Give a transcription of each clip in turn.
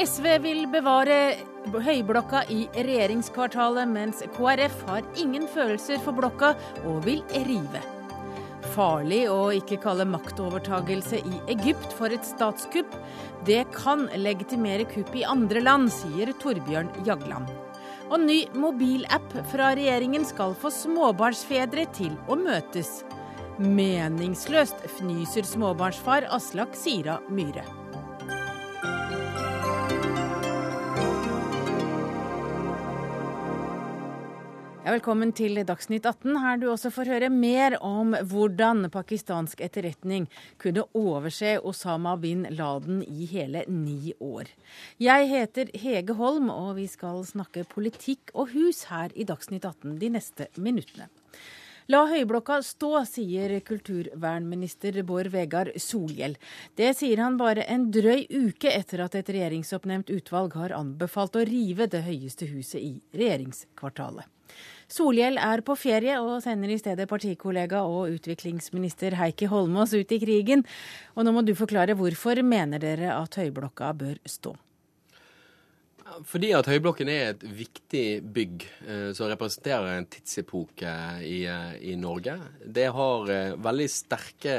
SV vil bevare Høyblokka i regjeringskvartalet, mens KrF har ingen følelser for blokka og vil rive. Farlig å ikke kalle maktovertagelse i Egypt for et statskupp. Det kan legitimere kupp i andre land, sier Torbjørn Jagland. Og ny mobilapp fra regjeringen skal få småbarnsfedre til å møtes. Meningsløst, fnyser småbarnsfar Aslak Sira Myhre. Velkommen til Dagsnytt 18, her du også får høre mer om hvordan pakistansk etterretning kunne overse Osama bin Laden i hele ni år. Jeg heter Hege Holm, og vi skal snakke politikk og hus her i Dagsnytt 18 de neste minuttene. La Høyblokka stå, sier kulturvernminister Bård Vegar Solhjell. Det sier han bare en drøy uke etter at et regjeringsoppnevnt utvalg har anbefalt å rive det høyeste huset i regjeringskvartalet. Solhjell er på ferie og sender i stedet partikollega og utviklingsminister Heikki Holmås ut i krigen. Og nå må du forklare hvorfor mener dere at Høyblokka bør stå? Fordi at Høyblokken er et viktig bygg eh, som representerer en tidsepoke i, eh, i Norge. Det har eh, veldig sterke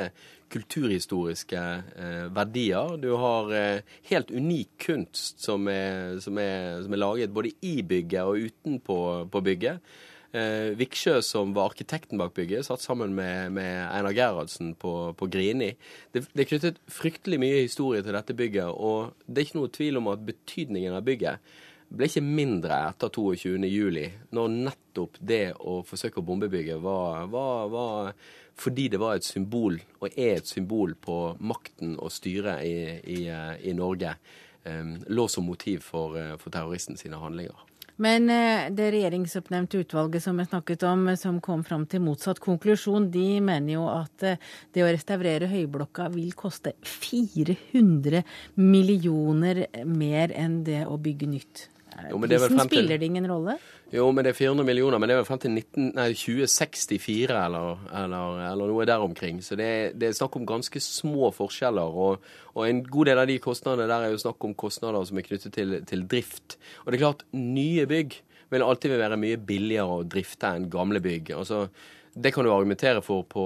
kulturhistoriske eh, verdier. Du har eh, helt unik kunst som er, som, er, som er, laget både i bygget og utenpå bygget. Eh, Viksjø, som var arkitekten bak bygget, satt sammen med, med Einar Gerhardsen på, på Grini. Det, det, er knyttet fryktelig mye historie til dette bygget, og det er ikke noe tvil om at betydningen av bygget ble ikke mindre etter 22.07, når nettopp det å forsøke å bombe bygget var, var, var, fordi det var et symbol, og er et symbol på makten og styret i, i, i Norge, um, lå som motiv for, for terroristen sine handlinger. Men eh, det regjeringsoppnevnte utvalget som jeg snakket om, som kom fram til motsatt konklusjon, de mener jo at eh, det å restaurere Høyblokka vil koste 400 millioner mer enn det å bygge nytt. Jo, Prisen spiller det ingen rolle? Jo, men det er 400 millioner. Men det er vel frem til 19, nei, 2064 eller, eller, eller, noe der omkring. Så det er, det er, snakk om ganske små forskjeller. Og, og, en god del av de kostnadene der er jo snakk om kostnader som er knyttet til, til drift. Og det er klart, nye bygg vil alltid være mye billigere å drifte enn gamle bygg. Altså, det kan du argumentere for på,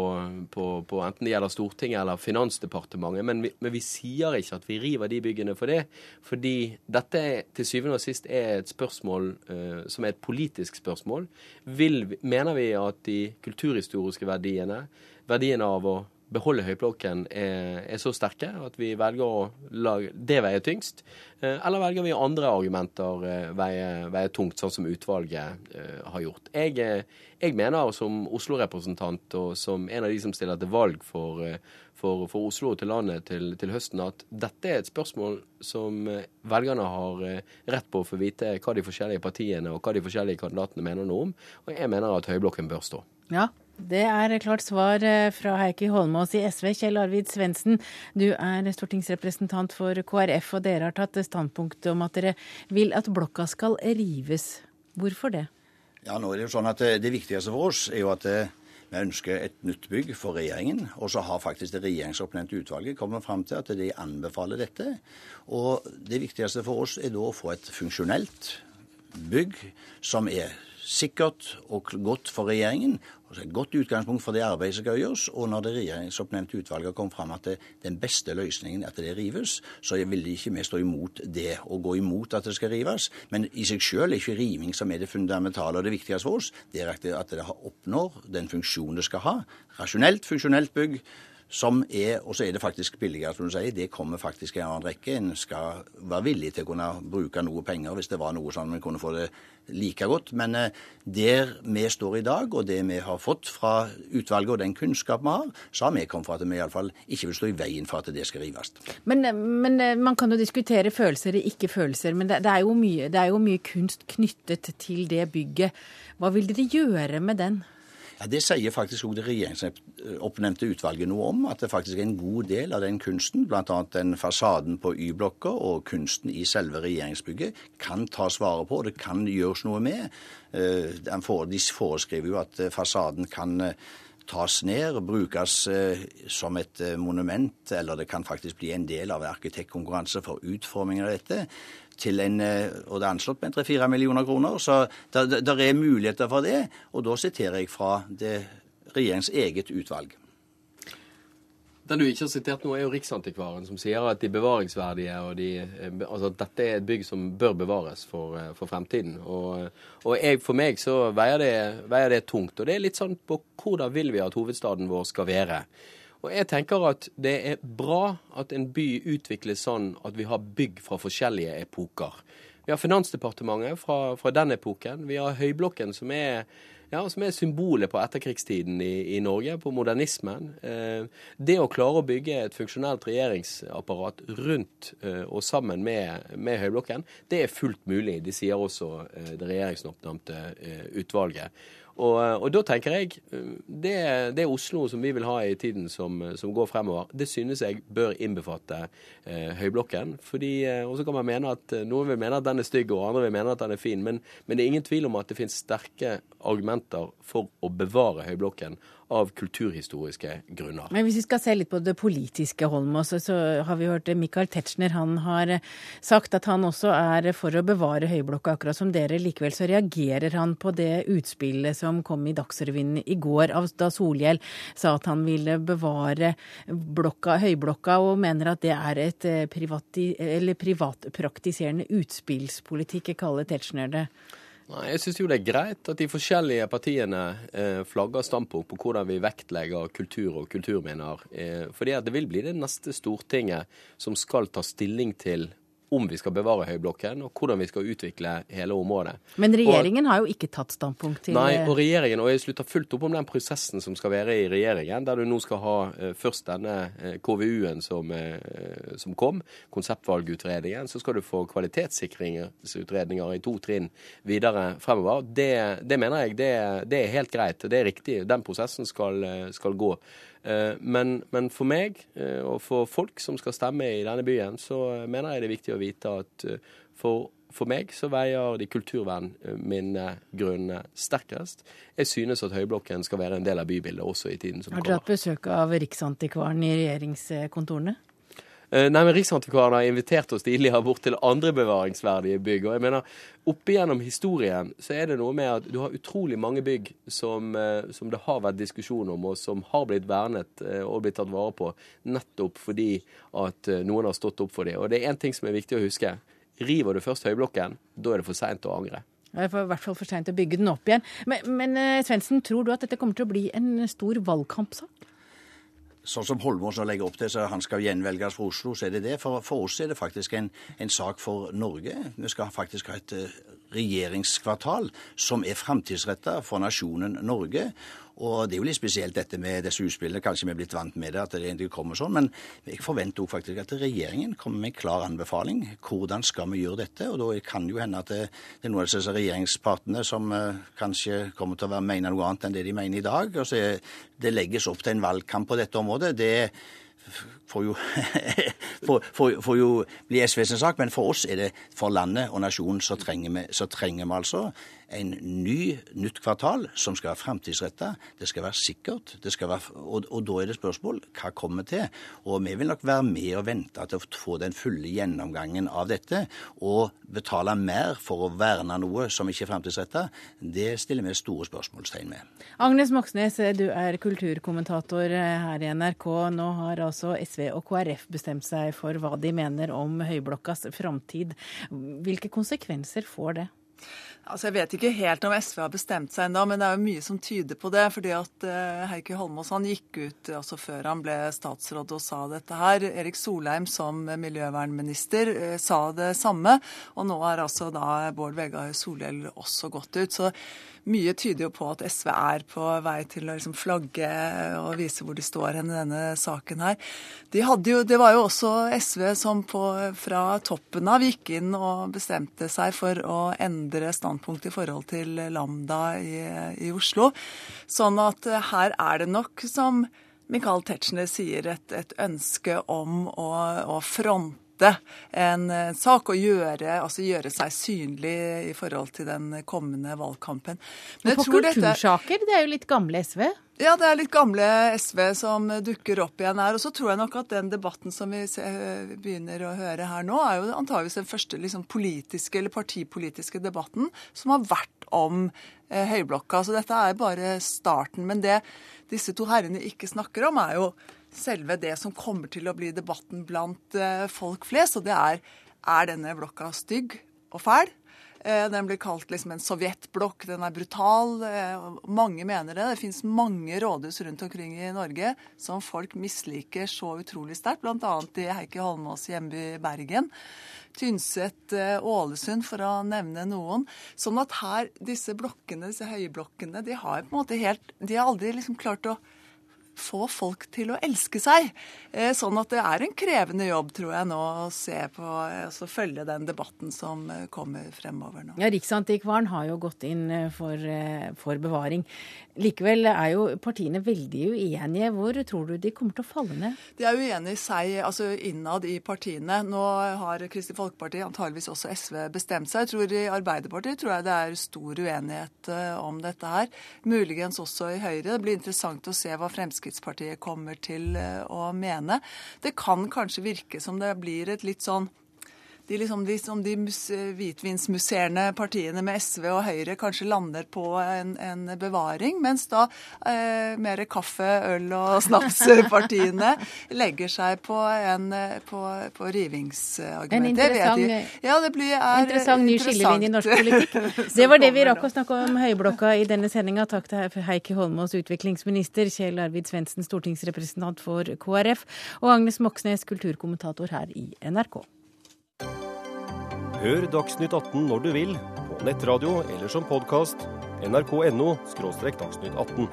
på, på, enten det gjelder Stortinget eller Finansdepartementet, men vi, men vi, sier ikke at vi river de byggene for det. Fordi dette til syvende og sist er et spørsmål uh, som er et politisk spørsmål. Vil, mener vi at de kulturhistoriske verdiene, verdiene av å beholde høyblokken er, er, så sterke at vi velger å la det veie tyngst? Eh, eller velger vi andre argumenter veie, veie tungt, sånn som utvalget uh, har gjort? Jeg, jeg mener som Oslo-representant og som en av de som stiller til valg for, for, for Oslo og til landet til, til, høsten, at dette er et spørsmål som velgerne har rett på å få vite hva de forskjellige partiene og hva de forskjellige kandidatene mener noe om. Og jeg mener at høyblokken bør stå. Ja, det er klart svar eh, fra Heikki Holmås i SV. Kjell Arvid Svendsen, du er stortingsrepresentant for KrF, og dere har tatt standpunkt om at dere vil at blokka skal rives. Hvorfor det? Ja, nå er Det jo sånn at eh, det viktigste for oss er jo at eh, vi ønsker et nytt bygg for regjeringen. Og så har faktisk det regjeringsoppnevnte utvalget kommet fram til at de anbefaler dette. Og det viktigste for oss er da å få et funksjonelt bygg som er sikkert og godt for regjeringen. Og et godt utgangspunkt for det arbeidet som skal gjøres. Og når det regjeringsoppnevnte utvalget kom fram at det, den beste løsningen er at det rives, så vil ikke vi stå imot det og gå imot at det skal rives. Men i seg selv er ikke riving som er det fundamentale og det viktigste for oss. Det er at det oppnår den funksjonen det skal ha. Rasjonelt, funksjonelt bygg som er, og så er det faktisk billigere, som du sier. Det kommer faktisk i en annen rekke. En skal være villig til å kunne bruke noe penger hvis det var noe sånn vi kunne få det like godt. Men eh, der vi står i dag, og det vi har fått fra utvalget og den kunnskap vi har, så har vi kommet for at vi iallfall ikke vil stå i veien for at det skal rives. Men, men eh, man kan jo diskutere følelser og ikke-følelser. Men det, det, er mye, det er jo mye kunst knyttet til det bygget. Hva vil dere gjøre med den? Ja, Det sier faktisk òg det regjeringsoppnevnte utvalget noe om. At det faktisk er en god del av den kunsten, bl.a. den fasaden på Y-blokka og kunsten i selve regjeringsbygget, kan tas vare på. Det kan gjøres noe med. Eh, de foreskriver jo at fasaden kan eh, tas ned og brukes som et monument, eller det kan faktisk bli en del av arkitektkonkurranse for utformingen av dette til en, og det er anslått med 3-4 millioner kroner. Så det er muligheter for det. Og da siterer jeg fra det regjeringens eget utvalg. Den du ikke har sitert nå, er jo Riksantikvaren, som sier at de bevaringsverdige og de, altså at dette er et bygg som bør bevares for, for fremtiden. Og, og jeg, for meg så veier det, veier det, tungt. Og det er litt sånn på hvordan vil vi at hovedstaden vår skal være. Og jeg tenker at det er bra at en by utvikles sånn at vi har bygg fra forskjellige epoker. Vi har Finansdepartementet fra, fra den epoken. Vi har Høyblokken, som er ja, som er symbolet på etterkrigstiden i, i Norge, på modernismen. Eh, det å klare å bygge et funksjonelt regjeringsapparat rundt eh, og sammen med, med, Høyblokken, det er fullt mulig. Det sier også eh, det regjeringsoppnevnte eh, utvalget. Og, eh, og, da tenker jeg eh, det, det Oslo som vi vil ha i tiden som, som går fremover, det synes jeg bør innbefatte eh, Høyblokken. Fordi, eh, og så kan man mene at Noen vil mene at den er stygg, og andre vil mene at den er fin. Men, men det er ingen tvil om at det finnes sterke argumenter for å bevare Høyblokken av kulturhistoriske grunner. Men hvis vi skal se litt på det politiske, Holmås, så har vi hørt Michael Tetzschner. Han har sagt at han også er for å bevare Høyblokka, akkurat som dere. Likevel så reagerer han på det utspillet som kom i Dagsrevyen i går, da Solhjell sa at han ville bevare blokka, Høyblokka, og mener at det er et eh, privati, privatpraktiserende utspillspolitikk. Kaller Tetzschner det. Nei, Jeg syns jo det er greit at de forskjellige partiene eh, flagger standpunkt på hvordan vi vektlegger kultur og kulturminner. Eh, fordi at det vil bli det neste Stortinget som skal ta stilling til om vi skal bevare Høyblokken, og hvordan vi skal utvikle hele området. Men regjeringen og, har jo ikke tatt standpunkt til Nei, og regjeringen, og jeg slutter fullt opp om den prosessen som skal være i regjeringen, der du nå skal ha uh, først denne uh, eh, KVU-en som, uh, som, kom, konseptvalgutredningen, så skal du få kvalitetssikringsutredninger i to trinn videre fremover. Det, det mener jeg det, det, er helt greit, det er riktig. Den prosessen skal, skal gå. Eh, men, men, for meg eh, og for folk som skal stemme i denne byen, så mener jeg det er viktig å vite at eh, for, for meg så veier de kulturvernminnegrunnene sterkest. Jeg synes at Høyblokken skal være en del av bybildet også i tiden som kommer. Har dere hatt besøk av Riksantikvaren i regjeringskontorene? Eh, nei, men Riksantikvaren har invitert oss tidligere bort til andre bevaringsverdige bygg. og jeg mener, Opp igjennom historien så er det noe med at du har utrolig mange bygg som, eh, som det har vært diskusjon om, og som har blitt vernet eh, og blitt tatt vare på nettopp fordi at noen har stått opp for dem. Og det er én ting som er viktig å huske. River du først Høyblokken, da er det for seint å angre. Det er i hvert fall for seint å bygge den opp igjen. Men, men Svendsen, tror du at dette kommer til å bli en stor valgkampsak? Sånn som Holmås nå legger opp til, så han skal gjenvelges for Oslo, så er det det. For, for oss er det faktisk en, en, sak for Norge. Vi skal faktisk ha et uh, regjeringskvartal som er framtidsretta for nasjonen Norge. Og det er jo litt spesielt dette med disse utspillene. Kanskje vi er blitt vant med det, at det egentlig kommer sånn. Men jeg forventer også faktisk at regjeringen kommer med en klar anbefaling. Hvordan skal vi gjøre dette? Og da kan det jo hende at det, det er noen av disse regjeringspartene som uh, kanskje kommer til å mene noe annet enn det de mener i dag. Altså, er, det legges opp til en valgkamp på dette området. det får jo, får, får, får jo bli SVs sak, men for oss er det for landet og nasjonen så trenger vi, så trenger vi altså en ny, nytt kvartal som skal være framtidsretta. Det skal være sikkert. Skal være, og, og, da er det spørsmål hva kommer til. Og vi vil nok være med og vente til å få den fulle gjennomgangen av dette. Og betale mer for å verne noe som ikke er framtidsretta, det stiller vi store spørsmålstegn med. Agnes Moxnes, du er kulturkommentator her i NRK. Nå har altså SV og KrF bestemt seg for hva de mener om Høyblokkas framtid. Hvilke konsekvenser får det? Altså, Jeg vet ikke helt om SV har bestemt seg ennå, men det er jo mye som tyder på det. fordi at uh, Heikki Holmås han gikk ut altså før han ble statsråd og sa dette her. Erik Solheim som miljøvernminister uh, sa det samme. Og nå har altså da Bård Vegar Solhjell også gått ut. Så mye tyder jo på at SV er på vei til å liksom flagge og vise hvor de står hen i denne saken her. De jo, det var jo også SV som på, fra toppen av gikk inn og bestemte seg for å endre standpunkt i forhold til Lambda i, i Oslo. Sånn at her er det nok, som Michael Tetzschner sier, et, et ønske om å, å fronte sette en, en sak og gjøre, altså gjøre, seg synlig i forhold til den kommende valgkampen. Men på kultursaker, dette... det er jo litt gamle SV? Ja, det er litt gamle SV som dukker opp igjen her. Og så tror jeg nok at den debatten som vi begynner å høre her nå, er jo antageligvis den første liksom, politiske eller partipolitiske debatten som har vært om eh, Høyblokka. Så dette er bare starten. Men det disse to herrene ikke snakker om, er jo selve det som kommer til å bli debatten blant eh, folk flest. Og det er er denne blokka stygg og fæl? Eh, den blir kalt liksom en sovjetblokk. Den er brutal. Eh, mange mener det. Det fins mange rådhus rundt omkring i Norge som folk misliker så utrolig sterkt, bl.a. i Heikki Holmås' hjemby Bergen. Tynset, Ålesund, for å nevne noen. Sånn at her, disse blokkene, disse høyblokkene, de har på en måte helt De har aldri liksom klart å få folk til å elske seg. Eh, sånn at det er en krevende jobb, tror jeg, nå å se på, altså følge den debatten som eh, kommer fremover nå. Ja, Riksantikvaren har jo gått inn for, for bevaring. Likevel er jo partiene veldig uenige. Hvor tror du de kommer til å falle ned? De er uenige i seg, altså innad i partiene. Nå har Kristelig Folkeparti, antageligvis også SV, bestemt seg. Jeg tror I Arbeiderpartiet tror jeg det er stor uenighet om dette her. Muligens også i Høyre. Det blir interessant å se hva Fremskrittspartiet Fremskrittspartiet kommer til eh, å mene. Det kan kanskje virke som det blir et litt sånn de, liksom, de, som de hvitvinsmuseerne partiene med SV og Høyre kanskje lander på en, en bevaring, mens da eh, mer kaffe, øl og snapspartiene legger seg på, en, på, på rivingsargumentet. En interessant, ja, blir, interessant ny skillelinje i norsk politikk. Det var det vi rakk å snakke om Høyblokka i denne sendinga. Takk til Heikki Holmås, utviklingsminister, Kjell Arvid Svendsen, stortingsrepresentant for KrF, og Agnes Moxnes, kulturkommentator her i NRK. Hør Dagsnytt 18 når du vil, på nettradio eller som podkast. nrk.no – dagsnytt 18.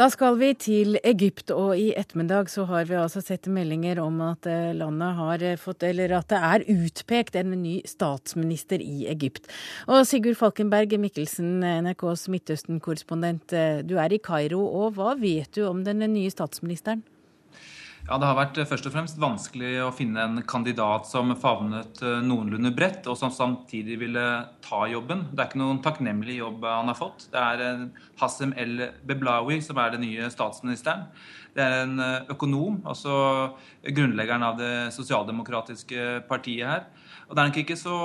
Da skal vi til Egypt, og i ettermiddag så har vi altså sett meldinger om at eh, landet har fått, eller at det er utpekt en ny statsminister i Egypt. Og Sigurd Falkenberg Mikkelsen, NRKs Midtøsten-korrespondent, eh, du er i Kairo, og hva vet du om den nye statsministeren? Ja, Det har vært eh, først og fremst vanskelig å finne en kandidat som favnet eh, noenlunde bredt, og som samtidig ville ta jobben. Det er ikke noen takknemlig jobb han har fått. Det er eh, Hassem El Beblawi som er den nye statsministeren. Det er en økonom, altså grunnleggeren av det sosialdemokratiske partiet her. Og Det er nok ikke så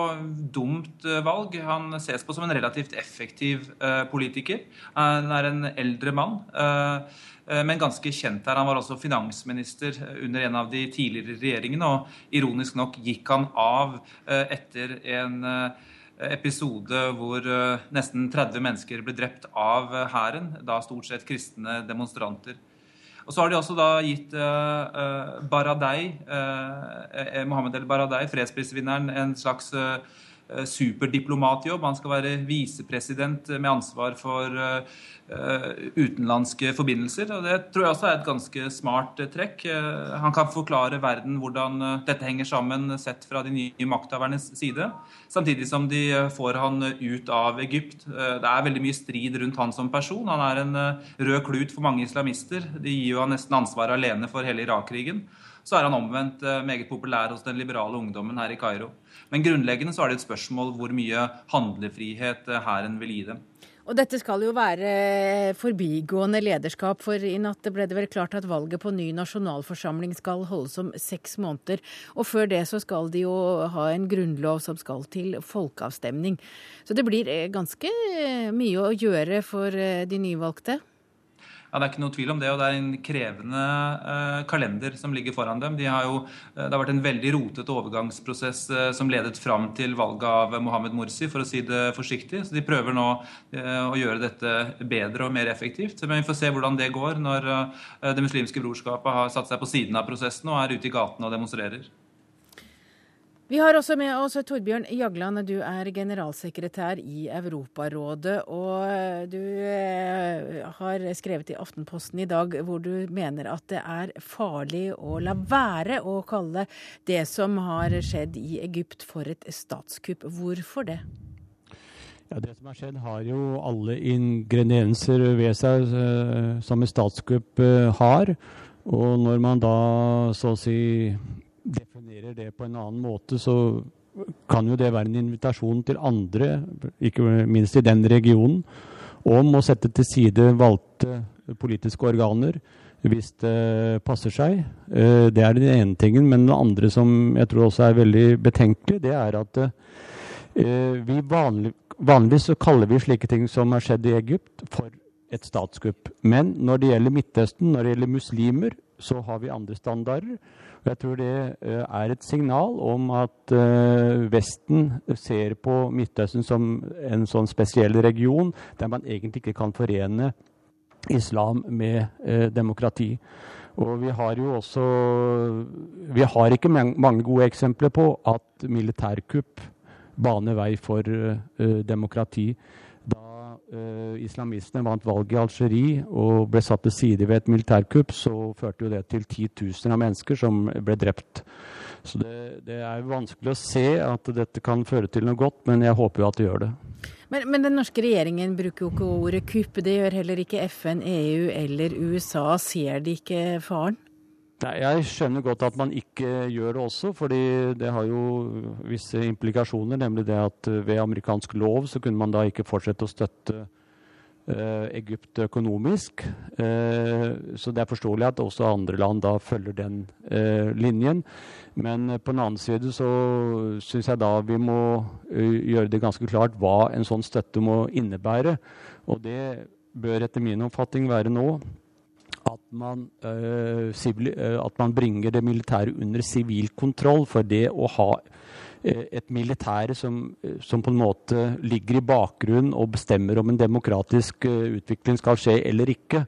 dumt valg. Han ses på som en relativt effektiv politiker. Han er en eldre mann. Eh, men ganske kjent her. Han var også finansminister under en av de tidligere regjeringene, og ironisk nok gikk han av eh, etter en eh, episode hvor nesten 30 mennesker ble drept av hæren, da stort sett kristne demonstranter. Og så har de også da gitt Baradei, Mohammed El Baradei, fredsprisvinneren, en slags superdiplomatjobb. Han skal være visepresident med ansvar for Eh, utenlandske forbindelser. og Det tror jeg også er et ganske smart eh, trekk. Eh, han kan forklare verden hvordan dette henger sammen sett fra de nye makthavernes side, samtidig som de får han ut av Egypt. Det er veldig mye strid rundt han som person. Han er en rød klut for mange islamister. De gir jo han nesten ansvaret alene for hele Irak-krigen. Så er han omvendt meget populær hos den liberale ungdommen her i Kairo. Men grunnleggende så er det et spørsmål hvor mye handlefrihet hæren vil gi dem. Og dette skal jo være forbigående lederskap, for i natt ble det vel klart at valget på ny nasjonalforsamling skal holdes om seks måneder. Og før det så skal de jo ha en grunnlov som skal til folkeavstemning. Så det blir eh, ganske mye å gjøre for eh, de nyvalgte. Ja, Det er ikke noe tvil om det, og det er en krevende eh, kalender som ligger foran dem. De jo, uh, det har vært en veldig rotete overgangsprosess eh, som ledet fram til valget av Mohammed Morsi, for å si det forsiktig. Så de prøver nå å gjøre dette bedre og mer effektivt. Men vi får se hvordan det går når Det muslimske brorskapet har satt seg på siden av prosessen og er ute i gatene og demonstrerer. Vi har også med oss Torbjørn Jagland, du er generalsekretær i Europarådet. Og du eh, har skrevet i Aftenposten i dag hvor du mener at det er farlig å la være å kalle det som har skjedd i Egypt for et statskupp. Hvorfor det? Ja, Det som har skjedd, har jo alle ingredienser ved seg uh, som et statskupp har. Og når man da så å si definerer det på en annen måte, så kan jo det være en invitasjon til andre, ikke minst i den regionen, om å sette til side valgte politiske organer hvis det passer seg. Uh, det er den ene tingen. Men det andre som jeg tror også er veldig betenkelig, det er at vi vanlig, Vanligvis så kaller vi slike ting som har skjedd i Egypt, for et statskupp. Men når det gjelder Midtøsten, når det gjelder muslimer, så har vi andre standarder. Jeg tror det uh, er et signal om at uh, Vesten ser på Midtøsten som en sånn spesiell region der man egentlig ikke kan forene islam med uh, demokrati. Og vi har jo også Vi har ikke mange gode eksempler på at militærkupp baner vei for demokrati. Uh, islamistene vant valget i Algerie og ble satt til side ved et militærkupp, så førte jo det til titusener av mennesker som ble drept. Så det, det, er vanskelig å se at dette kan føre til noe godt, men jeg håper jo at det gjør det. Men, men, den norske regjeringen bruker jo ikke ordet kupp. Det gjør heller ikke FN, EU eller USA. Ser de ikke faren? Nei, Jeg skjønner godt at man ikke gjør det også, fordi det har jo visse implikasjoner. Nemlig det at ved amerikansk lov så kunne man da ikke fortsette å støtte eh, Egypt økonomisk. Eh, så det er forståelig at også andre land da følger den eh, linjen. Men på den annen side så syns jeg da vi må gjøre det ganske klart hva en sånn støtte må innebære. Og det bør etter min oppfatning være nå at man, uh, civil, uh, at man, bringer det militære under sivil kontroll. For det å ha uh, et militære som, som, på en måte ligger i bakgrunnen og bestemmer om en demokratisk utvikling skal skje eller ikke,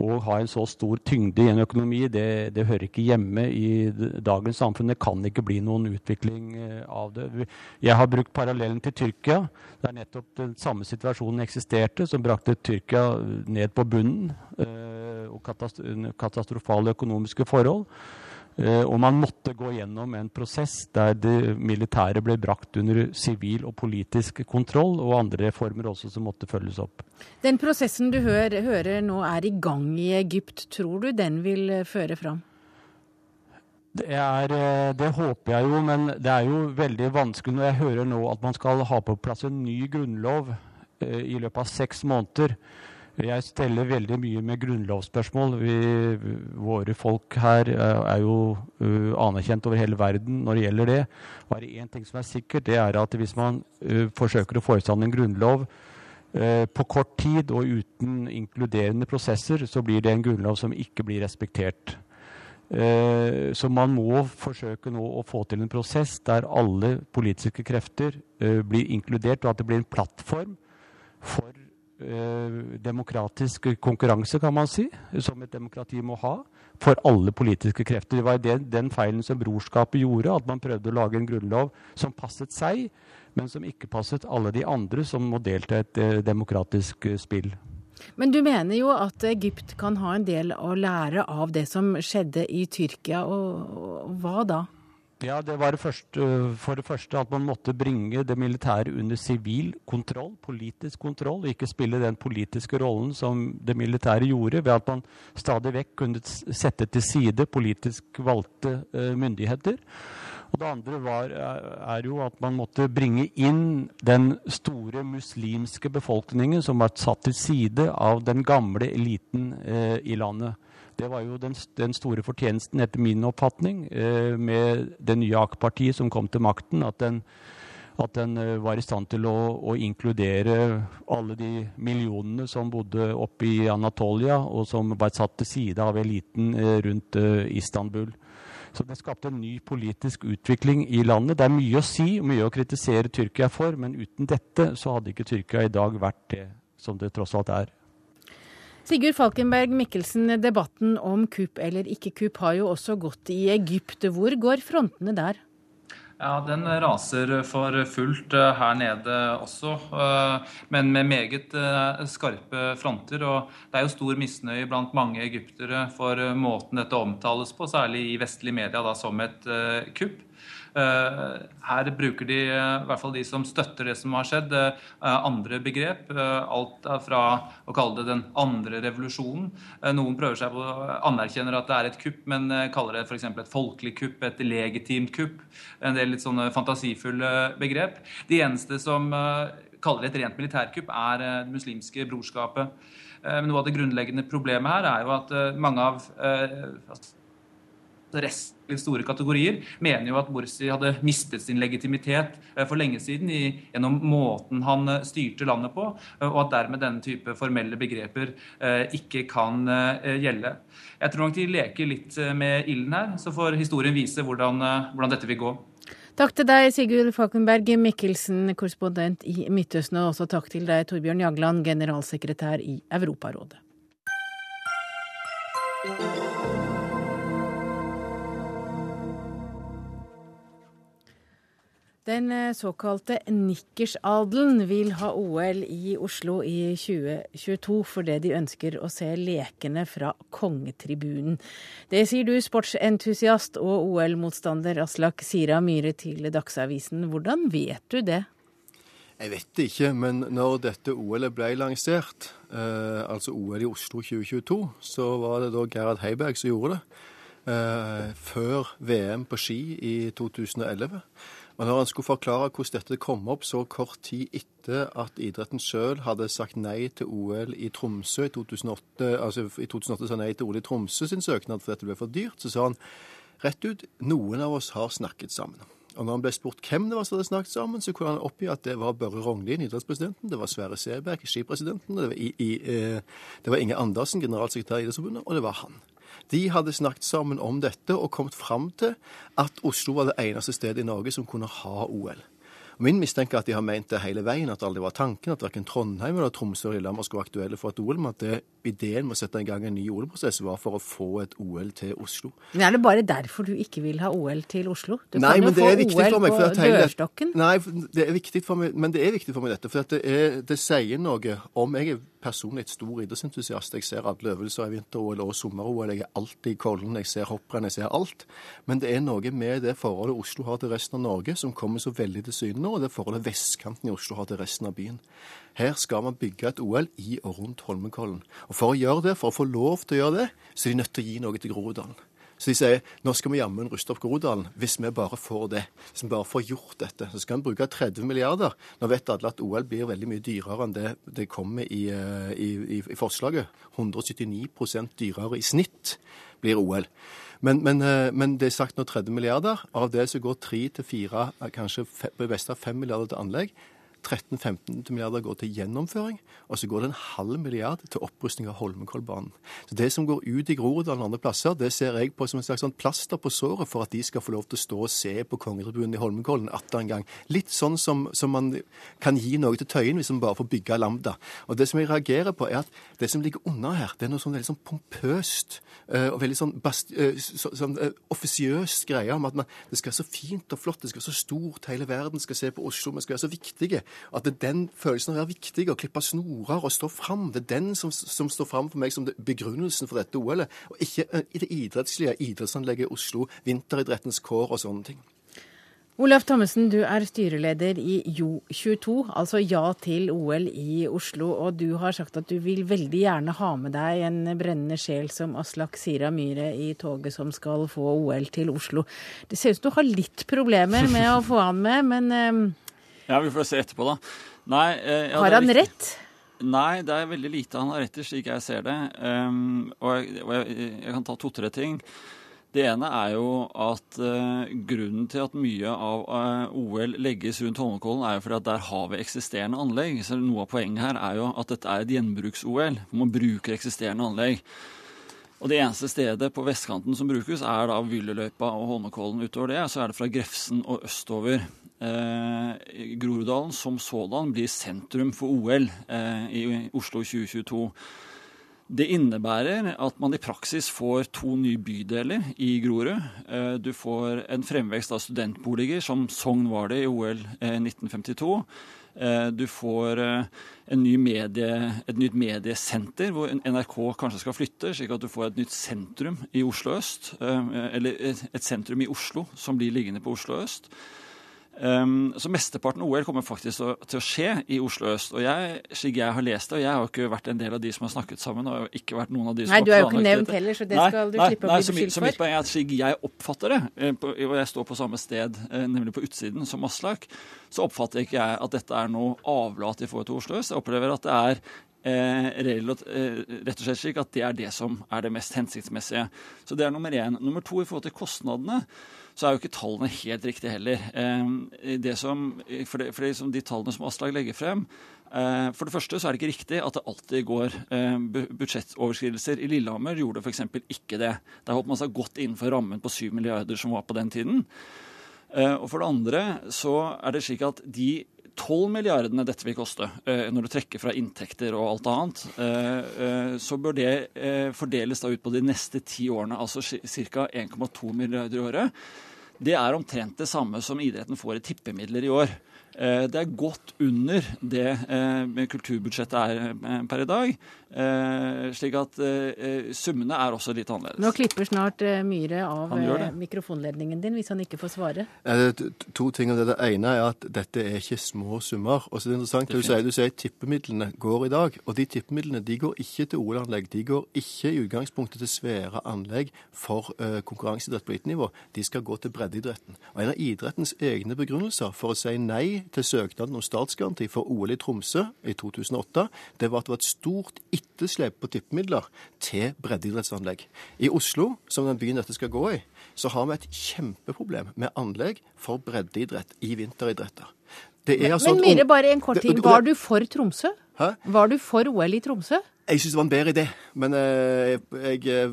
og ha en så stor tyngde i en økonomi, det, det, hører ikke hjemme i dagens samfunn. Det kan ikke bli noen utvikling eh, av det. Jeg har brukt parallellen til Tyrkia, der nettopp den samme situasjonen eksisterte, som brakte Tyrkia ned på bunnen, og katastrofale økonomiske forhold. Eh, og man måtte gå gjennom en prosess der det militære ble brakt under sivil og politisk kontroll, og andre reformer også som måtte følges opp. Den prosessen du hører, hører nå er i gang i Egypt, tror du den vil eh, føre fram? Det, er, eh, det, håper jeg jo, men det er jo veldig vanskelig når jeg hører nå at man skal ha på plass en ny grunnlov i løpet av seks måneder. Jeg steller veldig mye med grunnlovsspørsmål. Vi, våre folk her er jo uh, anerkjent over hele verden når det gjelder det. Bare én ting som er sikkert, det er at hvis man uh, forsøker å stand en grunnlov på kort tid og uten inkluderende prosesser, så blir det en grunnlov som ikke blir respektert. Så man må forsøke nå å få til en prosess der alle politiske krefter blir inkludert, og at det blir en plattform for Eh, demokratisk konkurranse, kan man si, som et demokrati må ha, for alle politiske krefter. Det var den, den feilen som brorskapet gjorde, at man prøvde å lage en grunnlov som passet seg, men som ikke passet alle de andre som må delta i et eh, demokratisk eh, spill. Men du mener jo at Egypt kan ha en del å lære av det som skjedde i Tyrkia, og, og hva da? Ja, det var det første, for det første at man måtte bringe det militære under sivil kontroll, politisk kontroll, og ikke spille den politiske rollen som det militære gjorde, ved at man stadig vekk kunne sette til side politisk valgte uh, myndigheter. Og det andre var, er jo at man måtte bringe inn den store muslimske befolkningen som var satt til side av den gamle eliten uh, i landet. Det var jo den, den store fortjenesten, etter min oppfatning, eh, med det nye AK-partiet som kom til makten. At den, at den eh, var i stand til å, å, inkludere alle de millionene som bodde oppe i Anatolia, og som var satt til side av eliten eh, rundt Istanbul. Så det skapte en ny politisk utvikling i landet. Det er mye å si og mye å kritisere Tyrkia for, men uten dette så hadde ikke Tyrkia i dag vært det som det tross alt er. Sigurd Falkenberg Mikkelsen, debatten om kupp eller ikke kupp har jo også gått i Egypt. Hvor går frontene der? Ja, Den raser for fullt eh, her nede også, eh, men med meget eh, skarpe fronter. og Det er jo stor misnøye blant mange egyptere for måten dette omtales på, særlig i vestlige media da, som et kupp. Her bruker de, i hvert fall de som støtter det som har skjedd, andre begrep. Alt fra å kalle det den andre revolusjonen. Noen prøver seg på anerkjenner at det er et kupp, men kaller det f.eks. et folkelig kupp, et legitimt kupp. En del litt sånne fantasifulle begrep. De eneste som kaller det et rent militærkupp, er det muslimske brorskapet. Men noe av det grunnleggende problemet her er jo at mange av altså, resten store kategorier mener jo at Morsi hadde mistet sin legitimitet eh, for lenge siden i, gjennom måten han eh, styrte landet på, eh, og at dermed denne type formelle begreper ikke kan gjelde. Jeg tror nok de leker litt med ilden her, så får historien vise hvordan, hvordan dette vil gå. Takk til deg, Sigurd Falkenberg Mikkelsen, korrespondent i Midtøsten, og også takk til deg, Torbjørn Jagland, generalsekretær i Europarådet. Den eh, såkalte nikkersadelen vil ha OL i Oslo i 2022 fordi de ønsker å se lekene fra kongetribunen. Det sier du, sportsentusiast og OL-motstander Aslak Sira Myhre til Dagsavisen. Hvordan vet du det? Jeg vet det ikke, men når dette OL-et ble lansert, eh, altså OL i Oslo 2022, så var det da Gerhard Heiberg som gjorde det. Eh, før VM på ski i 2011. Og når han skulle forklare hvordan dette kom opp så kort tid etter at idretten sjøl hadde sagt nei til OL i Tromsø i 2008, altså i 2008 sa nei til OL i Tromsø sin søknad fordi dette ble for dyrt, så sa han rett ut noen av oss har snakket sammen. Og når han ble spurt hvem det var som hadde snakket sammen, så kunne han oppgi at det var Børre Rognlien, idrettspresidenten, det var Sverre Seberg, skipresidenten, det var, i, i, eh, det var Inge Andersen, generalsekretær i Idrettsforbundet, og det var han. De hadde snakket sammen om dette og kommet fram til at Oslo var det eneste stedet i Norge som kunne ha OL. Min mistenker at de har ment det hele veien, at det aldri var tanken at verken Trondheim eller Tromsø eller Lillehammer skulle være aktuelle for et OL, men at det, ideen med å sette i gang en ny OL-prosess var for å få et OL til Oslo. Men Er det bare derfor du ikke vil ha OL til Oslo? Du nei, kan jo få OL meg, på dørstokken. Nei, det er viktig for meg, men det er viktig for meg dette. For det, er, det sier noe om Jeg er personlig et stor idrettsentusiast. Jeg ser alle øvelser i vinter-OL og sommer-OL. Jeg er alltid i Kollen, jeg ser hopprenn, jeg ser alt. Men det er noe med det forholdet Oslo har til resten av Norge som kommer så veldig til syne nå, og det forholdet vestkanten i Oslo har til resten av byen. Her skal man bygge et OL i og rundt Holmenkollen. Og For å gjøre det, for å få lov til å gjøre det, så er de nødt til å gi noe til Groruddalen. Så de sier nå skal vi jammen ruste opp Groruddalen hvis vi bare får det. Hvis vi bare får gjort dette. Så skal vi bruke 30 milliarder. Nå vet alle at OL blir veldig mye dyrere enn det det kommer i, eh, i, i, i forslaget. 179 dyrere i snitt blir OL. Men, men, eh, men, det er sagt nå 30 milliarder. Av det så går 3 til 4, eh, kanskje på beste 5 milliarder til anlegg. 13-15 milliarder går til gjennomføring, og så går det en halv milliard til opprustning av Holmenkollbanen. Så Det som går ut i Groruddalen og andre plasser, det ser jeg på som en slags sånn plaster på såret for at de skal få lov til å stå og se på kongetribunen i Holmenkollen atter en gang. Litt sånn som, som, man kan gi noe til Tøyen hvis man bare får bygge Lambda. Og Det som jeg reagerer på, er at det som ligger under her, det er noe sånn veldig sånn pompøst uh, og veldig sånn, så, sånn uh, offisiøst greie om at man, det skal være så fint og flott, det skal være så stort, hele verden skal se på Oslo, vi skal være så viktige. At det er den følelsen av å være viktig, å klippe snorer og stå fram, det er den som, som står fram for meg som begrunnelsen for dette OL-et, og ikke eh, i det idrettslige idrettsanlegget i Oslo, vinteridrettens kår og sånne ting. Olaf Thommessen, du er styreleder i Jo22, altså Ja til OL i Oslo. Og du har sagt at du vil veldig gjerne ha med deg en brennende sjel som Aslak Sira Myhre i toget som skal få OL til Oslo. Det ser ut som du har litt problemer med å få han med, men ehm, ja, vi får se etterpå, da. Nei, eh, ja, har han rett? Nei, det er veldig lite han har rett i, slik jeg ser det. Um, og, jeg, og jeg, jeg, kan ta to-tre ting. Det ene er jo at uh, grunnen til at mye av uh, OL legges rundt Holmenkollen, er jo fordi at der har vi eksisterende anlegg. Så noe av poenget her er jo at dette er et gjenbruks-OL, man bruker eksisterende anlegg. Og Det eneste stedet på vestkanten som brukes, er da Vylleløypa og Holmenkollen. Utover det så er det fra Grefsen og østover. Eh, Groruddalen som sådan blir sentrum for OL eh, i Oslo 2022. Det innebærer at man i praksis får to nye bydeler i Grorud. Eh, du får en fremvekst av studentboliger, som Sogn var det i OL 1952. Eh, du får ny medie, et nytt mediesenter hvor NRK kanskje skal flytte, slik at du får et nytt sentrum i Oslo øst. Eller et sentrum i Oslo som blir liggende på Oslo øst. Um, så Mesteparten av OL kommer faktisk å, til å, skje i Oslo øst. og jeg, slik jeg har lest det, og jeg har jo ikke vært en del av de som har snakket sammen og ikke vært noen av de som Nei, har du er jo ikke nevnt heller, så det nei, skal du nei, slippe nei, å bli beskyldt for. Så mitt poeng er at slik jeg oppfatter det, eh, og jeg står på samme sted, eh, nemlig på utsiden som Aslak, så oppfatter ikke jeg at dette er noe avlat i forhold til Oslo øst. Jeg opplever at det er Eh, rett og slett slik at det er det som er det mest hensiktsmessige. Så det er nummer én. Nummer to i forhold til kostnadene så er jo ikke tallene helt riktige heller. Eh, det som, for, det, for det som de tallene som Aslag legger frem, eh, for det første så er det ikke riktig at det alltid går eh, budsjettoverskridelser. I Lillehammer gjorde det f.eks. ikke det. Der holdt man seg godt innenfor rammen på 7 milliarder som var på den tiden. Og for det andre så er det slik at de 12 milliardene dette vil koste, når du trekker fra inntekter og alt annet, så bør det fordeles da ut på de neste ti årene, altså ca. 1,2 milliarder i året. Det er omtrent det samme som idretten får i tippemidler i år. Eh, det er godt under det eh, kulturbudsjettet er eh, per i dag. Slik at summene er også litt annerledes. Nå klipper snart Myhre av mikrofonledningen din hvis han ikke får svare. To ting om det. Det ene er at dette er ikke små summer. Og så er det interessant det du sier, du sier tippemidlene går i dag. Og de tippemidlene de går ikke til OL-anlegg. De går ikke i utgangspunktet til svære anlegg for konkurranseidrett på elitenivå. De skal gå til breddeidretten. Og en av idrettens egne begrunnelser for å si nei til søknaden om statsgaranti for OL i Tromsø i 2008, det var at det var et stort etterslep på tippemidler til breddeidrettsanlegg. I Oslo, som den byen dette skal gå i, så har vi et kjempeproblem med anlegg for breddeidrett i vinteridretter. Altså men Myhre, bare en kort ting. Var du for Tromsø? Hæ? Var du for OL i Tromsø? Jeg syns det var en bedre idé, men eh, jeg, jeg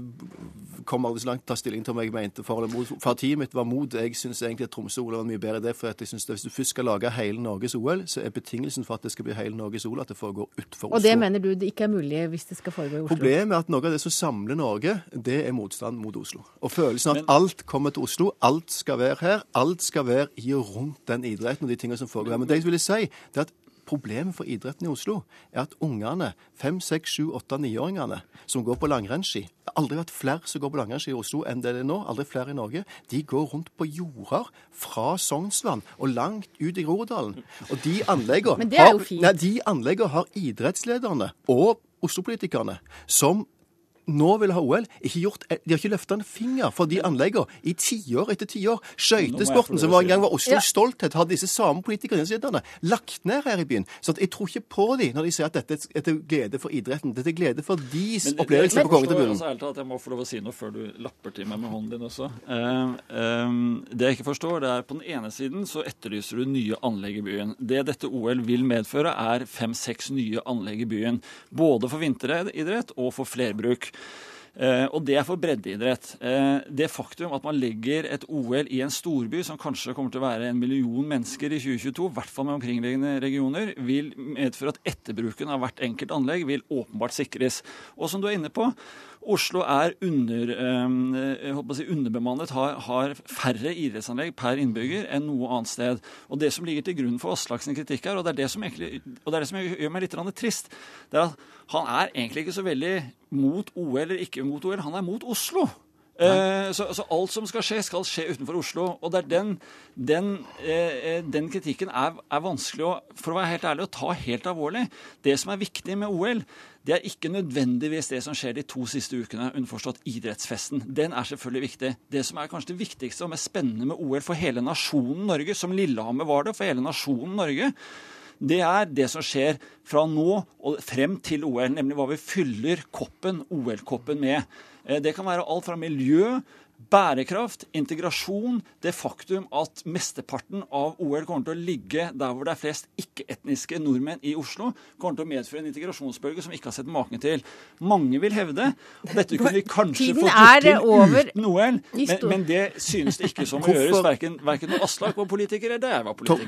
kom aldri så langt ta stilling til om jeg mente for eller mot. Partiet mitt var mot. Jeg syns egentlig at Tromsø-OL var en mye bedre idé. for jeg synes at Hvis du først skal lage hele Norges OL, så er betingelsen for at det skal bli hele Norges OL, at det foregår utenfor Oslo. Og det mener du det ikke er mulig hvis det skal foregå i Oslo? Problemet er at noe av det som samler Norge, det er motstand mot Oslo. Og følelsen av at alt kommer til Oslo, alt skal være her, alt skal være i og rundt den idretten og de tingene som foregår her. Men det jeg ville si, det er at Problemet for idretten i Oslo er at ungene, fem, seks, sju, åtte, niåringene som går på langrennsski Det har aldri vært flere som går på langrennsski i Oslo enn det er nå. Aldri flere i Norge. De går rundt på jorder fra Sognsvann og langt ut i Groruddalen. Og de anleggene har, de anleggene har idrettslederne og Oslo-politikerne som nå vil ha OL, ikke gjort, de har ikke løfta en finger for de anleggene i tiår etter tiår. Skøytesporten, som var en gang var Oslos ja. stolthet, har disse samme politikerne lagt ned her i byen. Så jeg tror ikke på dem når de sier at dette er til glede for idretten. Dette er glede for deres opplevelse på kongetribunen. Jeg, jeg må få lov å si noe før du lapper til meg med hånden din også. Uh, um, det jeg ikke forstår, det er på den ene siden så etterlyser du nye anlegg i byen. Det dette OL vil medføre, er fem-seks nye anlegg i byen. Både for vinteridrett og for flerbruk. Eh, og det er for breddeidrett. Eh, det faktum at man legger et OL i en storby som kanskje kommer til å være en million mennesker i 2022, i hvert fall med omkringliggende regioner, vil medføre at etterbruken av hvert enkelt anlegg vil åpenbart sikres. Og som du er inne på, Oslo er under, eh, si, underbemannet, har, har, færre idrettsanlegg per innbygger enn noe annet sted. Og Det som ligger til grunn for Aslaks kritikk her, og det er det som, egentlig, og det, er det som gjør meg litt trist, det er at han er egentlig ikke så veldig mot OL eller ikke mot OL, han er mot Oslo. Eh, så, så, alt som skal skje, skal skje utenfor Oslo. Og det er den, den, eh, den kritikken er, er, vanskelig å, for å være helt ærlig, å ta helt alvorlig. Det som er viktig med OL, det er ikke nødvendigvis det som skjer de to siste ukene, underforstått idrettsfesten. Den er selvfølgelig viktig. Det som er kanskje det viktigste og mest spennende med OL for hele nasjonen Norge, som Lillehammer var det for hele nasjonen Norge, det er det som skjer fra nå og frem til OL, nemlig hva vi fyller koppen, OL-koppen med. Eh, det kan være alt fra miljø, bærekraft, integrasjon, det faktum at mesteparten av OL kommer til å ligge der hvor det er flest ikke-etniske nordmenn i Oslo, kommer til å medføre en integrasjonsbølge som vi ikke har sett maken til. Mange vil hevde og dette kunne vi kanskje få gjort til uten OL, men, men, det synes det ikke som å gjøres, verken, verken når Aslak var politiker eller jeg var politiker.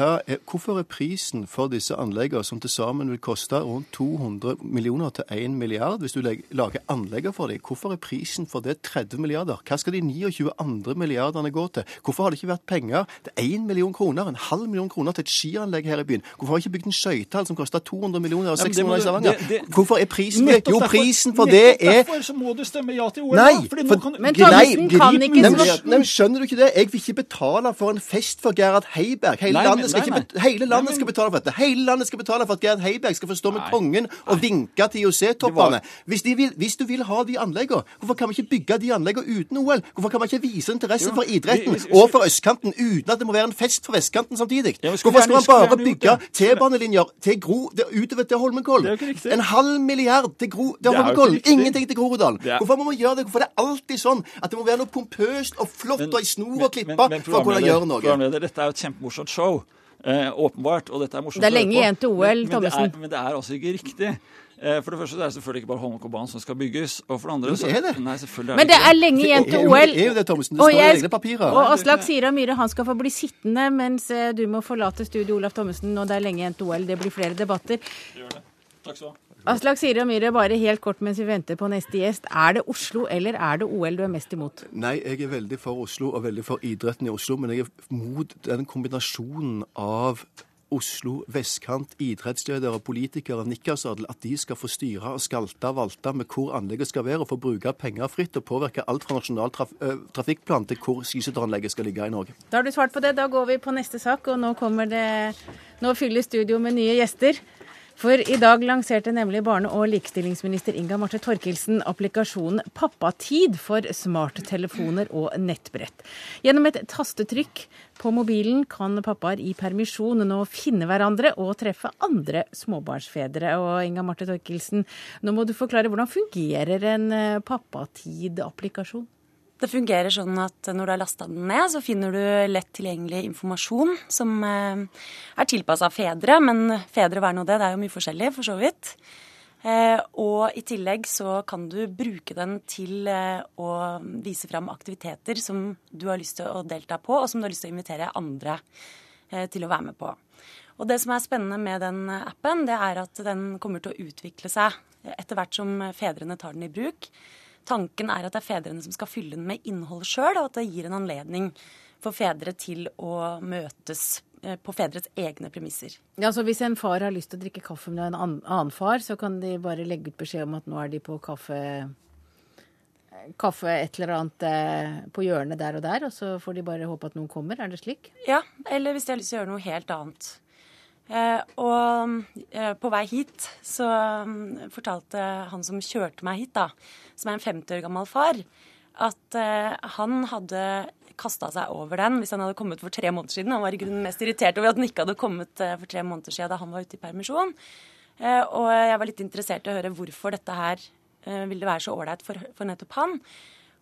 Er, hvorfor er prisen for disse anleggene, som til sammen vil koste rundt 200 millioner til 1 milliard, hvis du lager anlegger for dem, hvorfor er prisen for det 30 milliarder? Hva skal de 29 andre milliardene gå til? Hvorfor har det ikke vært penger til 1 million kroner, en halv million kroner til et skianlegg her i byen? Hvorfor har de ikke bygd en skøytehall som koster 200 millioner og Ja, men 6 det må millioner i Stavanger? Hvorfor er prisen? Nettopp Jo, prisen for det er Derfor så må du stemme ja til OL. Nei, for- kan, Men Nei, Thommessen kan ikke Nei, nei, Skjønner du ikke det? Jeg vil ikke betale for en fest for Gerhard Heiberg. Hele Nei, landet skal, nei, ikke hele landet skal betale for dette. Hele landet skal betale for at Gerhard Heiberg skal få stå med kongen og vinke til IOC-toppene. Hvis, hvis du vil ha de anleggene, hvorfor kan vi ikke bygge de anleggene uten OL? Hvorfor kan man ikke vise interesse Jo, for idretten vi- vi- og for østkanten uten at det må være en fest for vestkanten samtidig? Hvorfor skal man bare bygge. T-banelinjer til Gro det- utover til Holmenkollen? En halv milliard til, Gro, til Holmenkollen. Ingenting til Groruddalen. Hvorfor må man gjøre det? Hvorfor er det alltid sånn at det må være noe pompøst og flott og ei snor og klippe for å kunne gjøre noe? Dette er jo et kjempemorsomt show. Eh, åpenbart. Og dette er morsomt Det er lenge igjen til OL, men Thommessen. Men det er altså ikke riktig. Eh, For det første det er det selvfølgelig ikke bare Holmenkollbanen som skal bygges. Og for det andre så det er det. Nei, selvfølgelig Men det ikke er lenge igjen til Det er OL. det er jo det, Thomsen. Det Og står i egne papirer. Og Aslak Sira Myhre han skal få bli sittende mens eh, du må forlate studio, Olaf Thommessen. Og det er lenge igjen til OL. Det blir flere debatter. Takk skal du ha. Aslak Sira Myhre, bare helt kort mens vi venter på neste gjest. Er det Oslo eller er det OL du er mest imot? Nei, jeg er veldig for Oslo og veldig for idretten i Oslo, men jeg er mot den kombinasjonen av Oslo, vestkant, idrettsledere, politikere, nikkersadel, at de skal få styre og skalte og valte med hvor anlegget skal være, og få bruke penger fritt og påvirke alt fra nasjonal traf trafikkplan til hvor skiskytteranlegget skal ligge i Norge. Da har du svart på det. Da går vi på neste sak, og nå kommer det Nå fyller studio med nye gjester. For i dag lanserte nemlig barne- og likestillingsminister Inga Marte Torkelsen applikasjonen Pappatid for smarttelefoner og nettbrett. Gjennom et tastetrykk på mobilen kan pappaer i permisjon nå finne hverandre og treffe andre småbarnsfedre. Og Inga Marte Torkelsen, nå må du forklare hvordan fungerer en eh, Pappatid-applikasjon? Det fungerer sånn at når du har lasta den ned, så finner du lett tilgjengelig informasjon som eh, er tilpassa fedre, men fedre hver nå det, det er jo mye forskjellig for så vidt. Eh, og i tillegg så kan du bruke den til eh, å vise fram aktiviteter som du har lyst til å delta på, og som du har lyst til å invitere andre til å være med på. Og det som er spennende med den appen, det er at den kommer til å utvikle seg etter hvert som fedrene tar den i bruk. Tanken er at det er fedrene som skal fylle den med innhold sjøl, og at det gir en anledning for fedre til å møtes eh, på fedres egne premisser. Ja, så Hvis en far har lyst til å drikke kaffe med en annen annen far, så kan de bare legge ut beskjed om at nå er de på kaffe kaffe et eller annet eh, på hjørnet der og der, og så får de bare håpe at noen kommer. Er det slik? Ja, eller hvis de har lyst til å gjøre noe helt annet. Eh, og eh, på vei hit så mm, fortalte han som kjørte meg hit, da, som er en 50 år gammel far, at eh, han hadde kasta seg over den hvis han hadde kommet for tre måneder siden. Han var i grunnen mest irritert over at den ikke hadde kommet for tre måneder siden da han var ute i permisjon. Og jeg var litt interessert i å høre hvorfor dette her ville være så ålreit for, for nettopp han.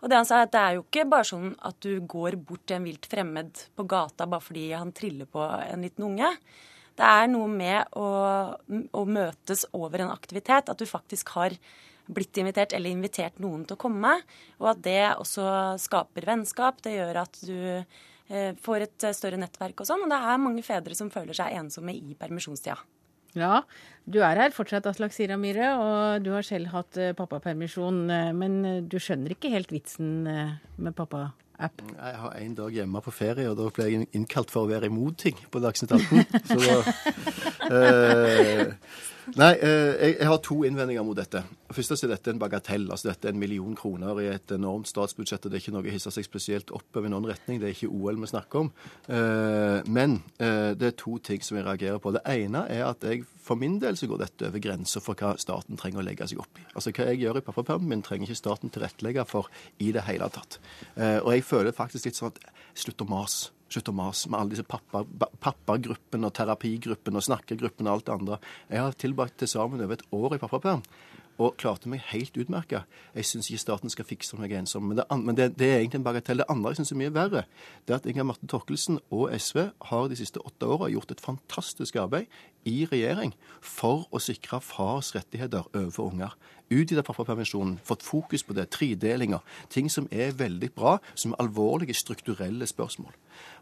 Og det han sa er at det er jo ikke bare sånn at du går bort til en vilt fremmed på gata bare fordi han triller på en liten unge. Det er noe med å, å møtes over en aktivitet, at du faktisk har blitt invitert eller invitert noen til å komme, og at det også skaper vennskap. Det gjør at du eh, får et større nettverk og sånn. Og det er mange fedre som føler seg ensomme i permisjonstida. Ja, du er her fortsatt, Aslak Sira Myhre, og du har selv hatt eh, pappapermisjon. eh, Men eh, du skjønner ikke helt vitsen med med pappa-app? Jeg har en dag hjemme på ferie, og da ble jeg innkalt for å være imot ting på Dagsnytt 18. Så da eh, Nei, eh, jeg, jeg har to innvendinger mot dette. Først er dette en bagatell. altså Dette er en million kroner i et enormt statsbudsjett. og Det er ikke noe å hisse seg spesielt oppover i noen retning. Det er ikke OL vi snakker om. Eh, men eh, det er to ting som jeg reagerer på. Det ene er at jeg for min del så går dette over grensa for hva staten trenger å legge seg opp i. Altså Hva jeg gjør i pappapermen min, trenger ikke staten tilrettelegge for i det hele tatt. Og jeg føler faktisk litt sånn at slutt å mase. Slutt å mase med alle disse pappa- og terapigruppene og snakkegruppene og alt det andre. Jeg har tilbrakt til sammen over et år i pappaperm. Og klarte meg helt utmerka. Jeg syns ikke staten skal fikse meg ensom. Men, det, men det, det er egentlig en bagatell. Det andre jeg syns er mye verre, det er at Inga Marte Torkelsen og SV har de siste åtte åra gjort et fantastisk arbeid i regjering for å sikre fars rettigheter overfor unger. Utvida pappapermisjonen, fått fokus på det, tredelinger. Ting som er veldig bra, som er alvorlige strukturelle spørsmål.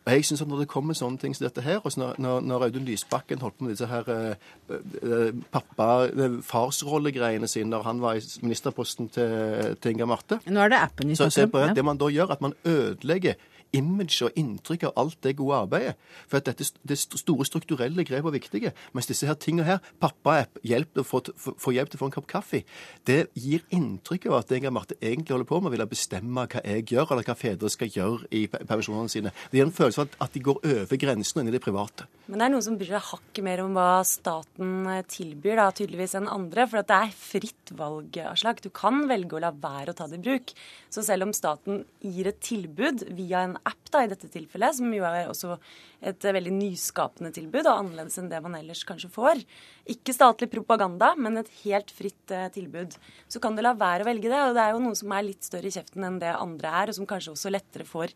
Og jeg synes at Når det kommer sånne ting som dette her, og når, når, Audun Lysbakken holdt på med disse her eh, eh pappa, eh, farsrollegreiene sine når han var i ministerposten til, til Inga Marte Nå er det appen i på om. det man da gjør, at man ødelegger image og inntrykk av alt det gode arbeidet. For at dette, det store strukturelle grep er viktige. Mens disse her tingene her, pappa-app, hjelp til å få, hjelp til å få en kopp kaffe, det gir inntrykk av at Inga Marte egentlig holder på med å ville bestemme hva jeg gjør, eller hva fedre skal gjøre i permisjonene sine. Det gir en følelse av at, de går over grensen og inn i det private. Men det er noen som bryr seg hakket mer om hva staten eh, tilbyr, da, tydeligvis enn andre. For det er fritt valg, Aslak. Du kan velge å la være å ta det i bruk. Så selv om staten gir et tilbud via en app, da, i dette tilfellet, som jo er også et eh, veldig nyskapende tilbud, og annerledes enn det man ellers kanskje får, ikke statlig propaganda, men et helt fritt eh, tilbud, så kan du la være å velge det. Og det er jo noen som er litt større i kjeften enn det andre er, og som kanskje også lettere får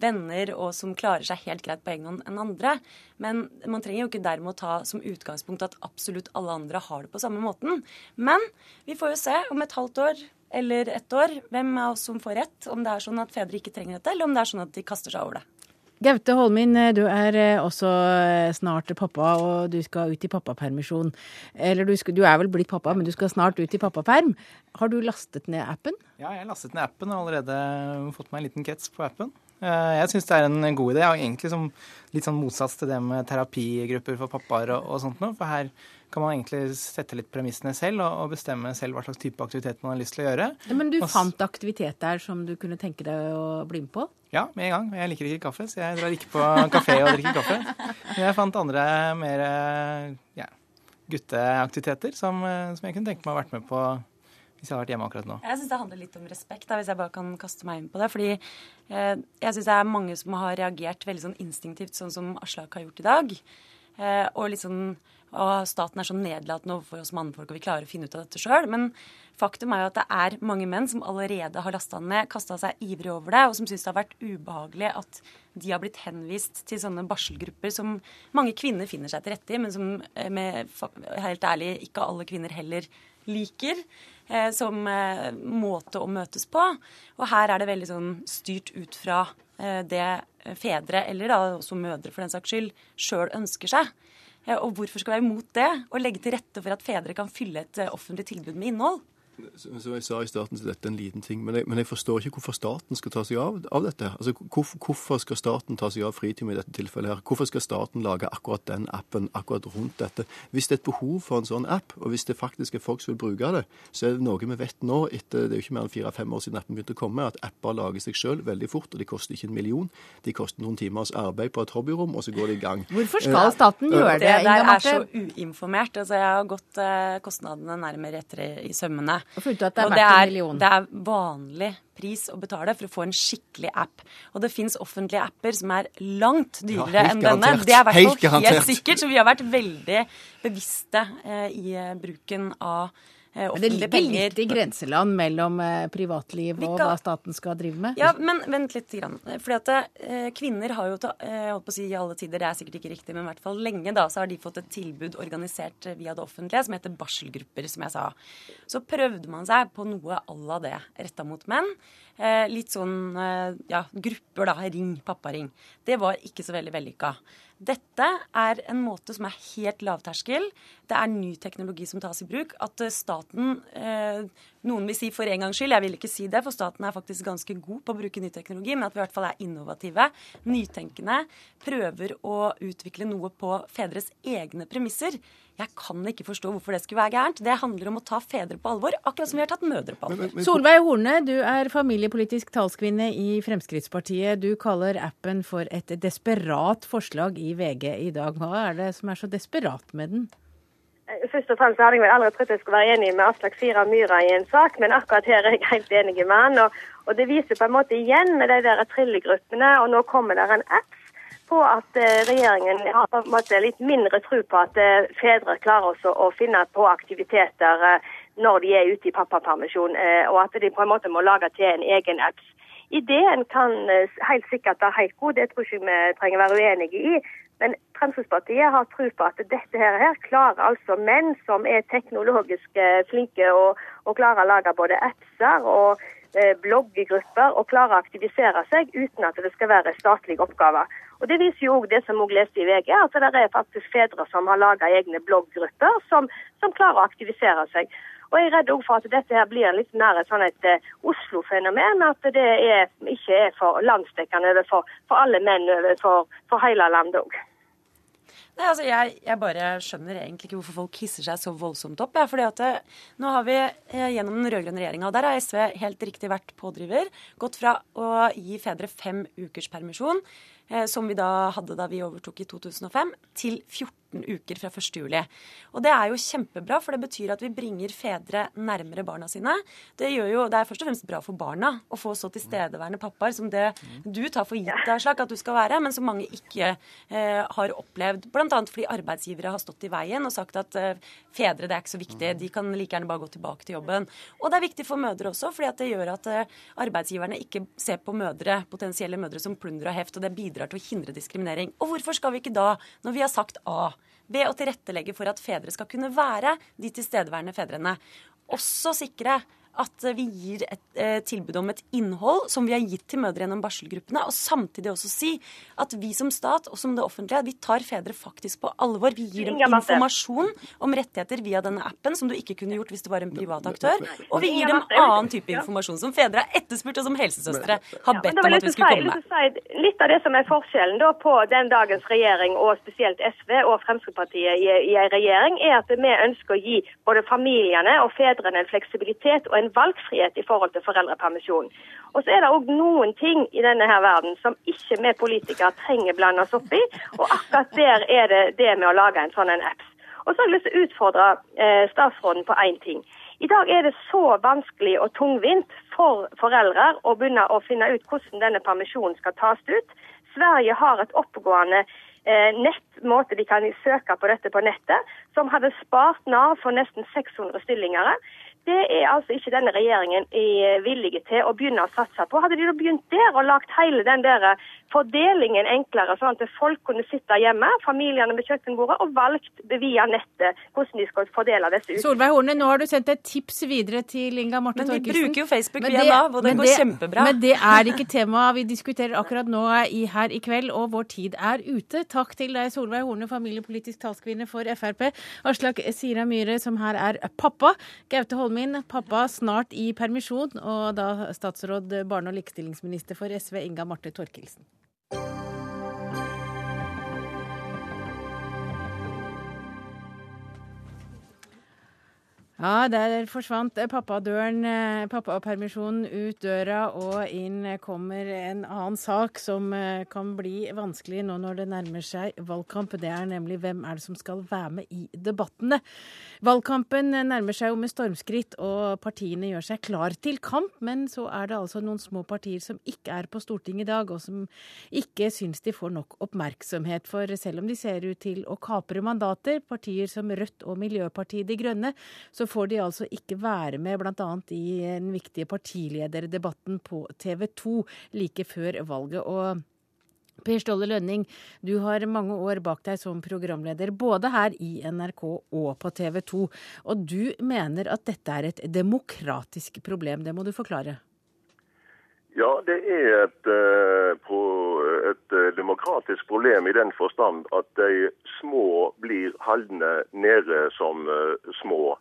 venner, og som klarer seg helt greit på egen hånd enn andre. Men man trenger jo ikke dermed å ta som utgangspunkt at absolutt alle andre har det på samme måten. Men vi får jo se om et halvt år eller ett år hvem av oss som får rett. Om det er sånn at fedre ikke trenger dette, eller om det er sånn at de kaster seg over det. Gaute Holmin, du er eh, også eh, snart pappa, og du skal ut i pappapermisjon. Eller du, skal, du er vel blitt pappa, men du skal snart ut i pappaperm. Har du lastet ned appen? Ja, jeg har lastet ned appen og allerede fått meg en liten kets på appen. Eh, Jeg syns det er en god idé, Jeg har egentlig som litt sånn motsats til det med terapigrupper for pappaer og, og sånt noe. For her kan man egentlig sette litt premissene selv og, og bestemme selv hva slags type aktivitet man har lyst til å gjøre. Ja, men du Også, fant aktivitet der som du kunne tenke deg å bli med på? Ja, med en gang. Jeg liker ikke kaffe, så jeg drar ikke på kafé og drikker kaffe. Men jeg fant andre mer eh, ja, gutteaktiviteter som, eh, som jeg kunne tenke meg å ha vært med på hvis jeg hadde vært hjemme akkurat nå. Jeg syns det handler litt om respekt, da, hvis jeg bare kan kaste meg inn på det. Fordi eh, jeg syns det er mange som har reagert veldig sånn instinktivt, sånn som Aslak har gjort i dag. Eh, og litt sånn og staten er så nedlatende overfor oss mannfolk, og vi klarer å finne ut av dette sjøl. Men faktum er jo at det er mange menn som allerede har lasta ned, kasta seg ivrig over det, og som syns det har vært ubehagelig at de har blitt henvist til sånne barselgrupper som mange kvinner finner seg til rette i, men som eh, med, helt ærlig ikke alle kvinner heller liker. Eh, som eh, måte å møtes på. Og her er det veldig sånn styrt ut fra eh, det fedre, eller da også mødre for den saks skyld, sjøl ønsker seg. Eh, Og hvorfor skal vi være imot det? Og legge til rette for at fedre kan fylle et eh, offentlig tilbud med innhold? Som som jeg sa i starten, så dette er en liten ting, men jeg, men jeg forstår ikke hvorfor staten skal ta seg av, av dette. Altså, hvorfor, hvorfor skal staten ta seg av fritime i dette tilfellet her? Hvorfor skal staten lage akkurat den appen akkurat rundt dette? Hvis det er et behov for en sånn app, og hvis det faktisk er folk som vil bruke det, så er det noe vi vet nå, etter det er jo ikke mer enn fire-fem år siden appen begynte å komme, at apper lager seg sjøl veldig fort, og de koster ikke en million. De koster noen timers arbeid på et hobbyrom, og så går de i gang. Hvorfor skal staten gjøre det, Det der er så uinformert. Altså, jeg har gått eh, kostnadene nærmere etter i- i sømmene. Og funnet ut at det er verdt en million. Det er vanlig pris å betale for å få en skikkelig app. Og det fins offentlige apper som er langt dyrere ja, enn denne. Det er i hvert Helt fall helt sikkert. Så vi har vært veldig bevisste eh, i eh, bruken av Men det ligger penger. litt i grenseland mellom eh, privatliv og hva staten skal drive med. Ja, men vent litt. Grann. Fordi at eh, Kvinner har jo eh, holdt på å si i alle tider, det er sikkert ikke riktig, men i hvert fall lenge da, så har de fått et tilbud organisert eh, via det offentlige som heter barselgrupper, som jeg sa. Så prøvde man seg på noe à la det retta mot menn. Eh, litt sånn eh, ja, grupper, da. Ring, papparing. Det var ikke så veldig vellykka. Dette er en måte som er helt lavterskel. Det er ny teknologi som tas i bruk. At eh, staten eh, Noen vil si for en gangs skyld, jeg vil ikke si det, for staten er faktisk ganske god på å bruke ny teknologi, men at vi i hvert fall er innovative, nytenkende, prøver å utvikle noe på fedres egne premisser. Jeg kan ikke forstå hvorfor det skulle være gærent. Det handler om å ta fedre på alvor, akkurat som vi har tatt mødre på alvor. Solveig Horne, du er familiepolitisk talskvinne i Fremskrittspartiet. Du kaller appen for et desperat forslag i VG i dag. Hva er det som er så desperat med den? Først og fremst hadde jeg vel aldri trodd jeg skulle være enig med Aslak Sira Myhra i en sak, men akkurat her er jeg helt enig med han. Og, og det viser på en måte igjen med de der trillegruppene, og nå kommer det en app på at eh, regjeringen har på en måte litt mindre tro på at eh, fedre klarer også å finne på aktiviteter eh, når de er ute i pappapermisjon, og at de på en måte må lage til en egen apps. Ideen kan helt sikkert være helt god, det tror jeg ikke vi trenger være uenige i. Men Fremskrittspartiet har tro på at dette her, her klarer altså menn som er teknologisk flinke og, og klarer å lage både appser og bloggegrupper og klarer å aktivisere seg uten at det skal være statlige oppgaver. Og Det viser jo også det som også leste i VG, at det er faktisk fedre som har laga egne blogggrupper som, som klarer å aktivisere seg. Og Jeg er redd for at dette her blir litt mer sånn et uh, Oslo-fenomen. At det er, ikke er for landsdekkende for, for alle menn for, for hele landet òg. Nei, altså jeg, jeg, bare skjønner egentlig ikke hvorfor folk hisser seg så voldsomt opp. Ja, fordi at det, eh, Nå har vi eh, gjennom den rød-grønne regjeringa, og der har SV helt riktig vært pådriver, gått fra å gi fedre fem ukers permisjon, eh, som vi da hadde da vi overtok i 2005, til 14 uker fra 1. juli. Og det er jo kjempebra, for det betyr at vi bringer fedre nærmere barna sine. Det, jo, det er først og fremst bra for barna å få så tilstedeværende pappaer som det du tar for gitt deg slik at du skal være, men som mange ikke eh, har opplevd. Bl.a. fordi arbeidsgivere har stått i veien og sagt at eh, fedre det er ikke så viktig, de kan like gjerne bare gå tilbake til jobben. Og det er viktig for mødre også, fordi det gjør at eh, arbeidsgiverne ikke ser på mødre, potensielle mødre som plunder og heft, og det bidrar til å hindre diskriminering. Og hvorfor skal vi ikke da, når vi har sagt A, ved å tilrettelegge for at fedre skal kunne være de tilstedeværende fedrene. Også sikre at vi gir et eh, tilbud om et innhold som vi har gitt til mødre gjennom barselgruppene, og samtidig også si at vi som stat og som det offentlige vi tar fedre faktisk på alvor. Vi gir dem informasjon om rettigheter via denne appen, som du ikke kunne gjort hvis du var en privat aktør. Og vi gir dem annen type informasjon som fedre har etterspurt, og som helsesøstre har bedt om at vi skulle komme med. Litt av det som er forskjellen da på den dagens regjering, og spesielt SV og Fremskrittspartiet i, i en regjering, er at vi ønsker å gi både familiene og fedrene en fleksibilitet og en valgfrihet i forhold til foreldrepermisjon. Og så er det òg noen ting i denne her verden som ikke vi politikere trenger blande oss opp i. Og akkurat der er det det med å lage en sånn en app. Og så har jeg lyst til å utfordre eh, statsråden på én ting. I dag er det så vanskelig og tungvint for foreldre å begynne å finne ut hvordan denne permisjonen skal tas ut. Sverige har et oppegående eh, nettmåte de kan søke på dette på nettet, som hadde spart Nav for nesten 600 stillinger. Det er altså ikke denne regjeringen villige til å begynne å satse på. Hadde de da begynt der og lagt hele den der fordelingen enklere, sånn at folk kunne sitte hjemme, familiene ved kjøkkenbordet, og valgt via nettet hvordan de skal fordele disse ut. Solveig Horne, nå har du sendt et tips videre til Inga Marte Torkelsen. Men de bruker jo Facebook via Nav, og det går det, kjempebra. Men det er ikke temaet vi diskuterer akkurat nå i, her i kveld, og vår tid er ute. Takk til deg, Solveig Horne, familiepolitisk talskvinne for Frp. Aslak Sira Myhre, som her er pappa. Gaute Holm min, pappa snart i permisjon, og da statsråd barne- og likestillingsminister for SV, Inga Marte Thorkildsen. Ja, der forsvant pappadøren, eh, pappapermisjonen ut døra, og inn kommer en annen sak som eh, kan bli vanskelig nå når det nærmer seg valgkamp. Det er nemlig hvem er det som skal være med i debattene. Valgkampen nærmer seg jo med stormskritt, og partiene gjør seg klar til kamp. Men så er det altså noen små partier som ikke er på Stortinget i dag, og som ikke syns de får nok oppmerksomhet. For selv om de ser ut til å kapre mandater, partier som Rødt og Miljøpartiet De Grønne, så får de altså ikke være med bl.a. i den viktige partilederdebatten på TV 2 like før valget. og Per Ståle Lønning, du har mange år bak deg som programleder, både her i NRK og på TV 2. Og du mener at dette er et demokratisk problem. Det må du forklare. Ja, det er et, eh, et, eh, demokratisk problem i den forstand at de små blir holdne nede som eh, små.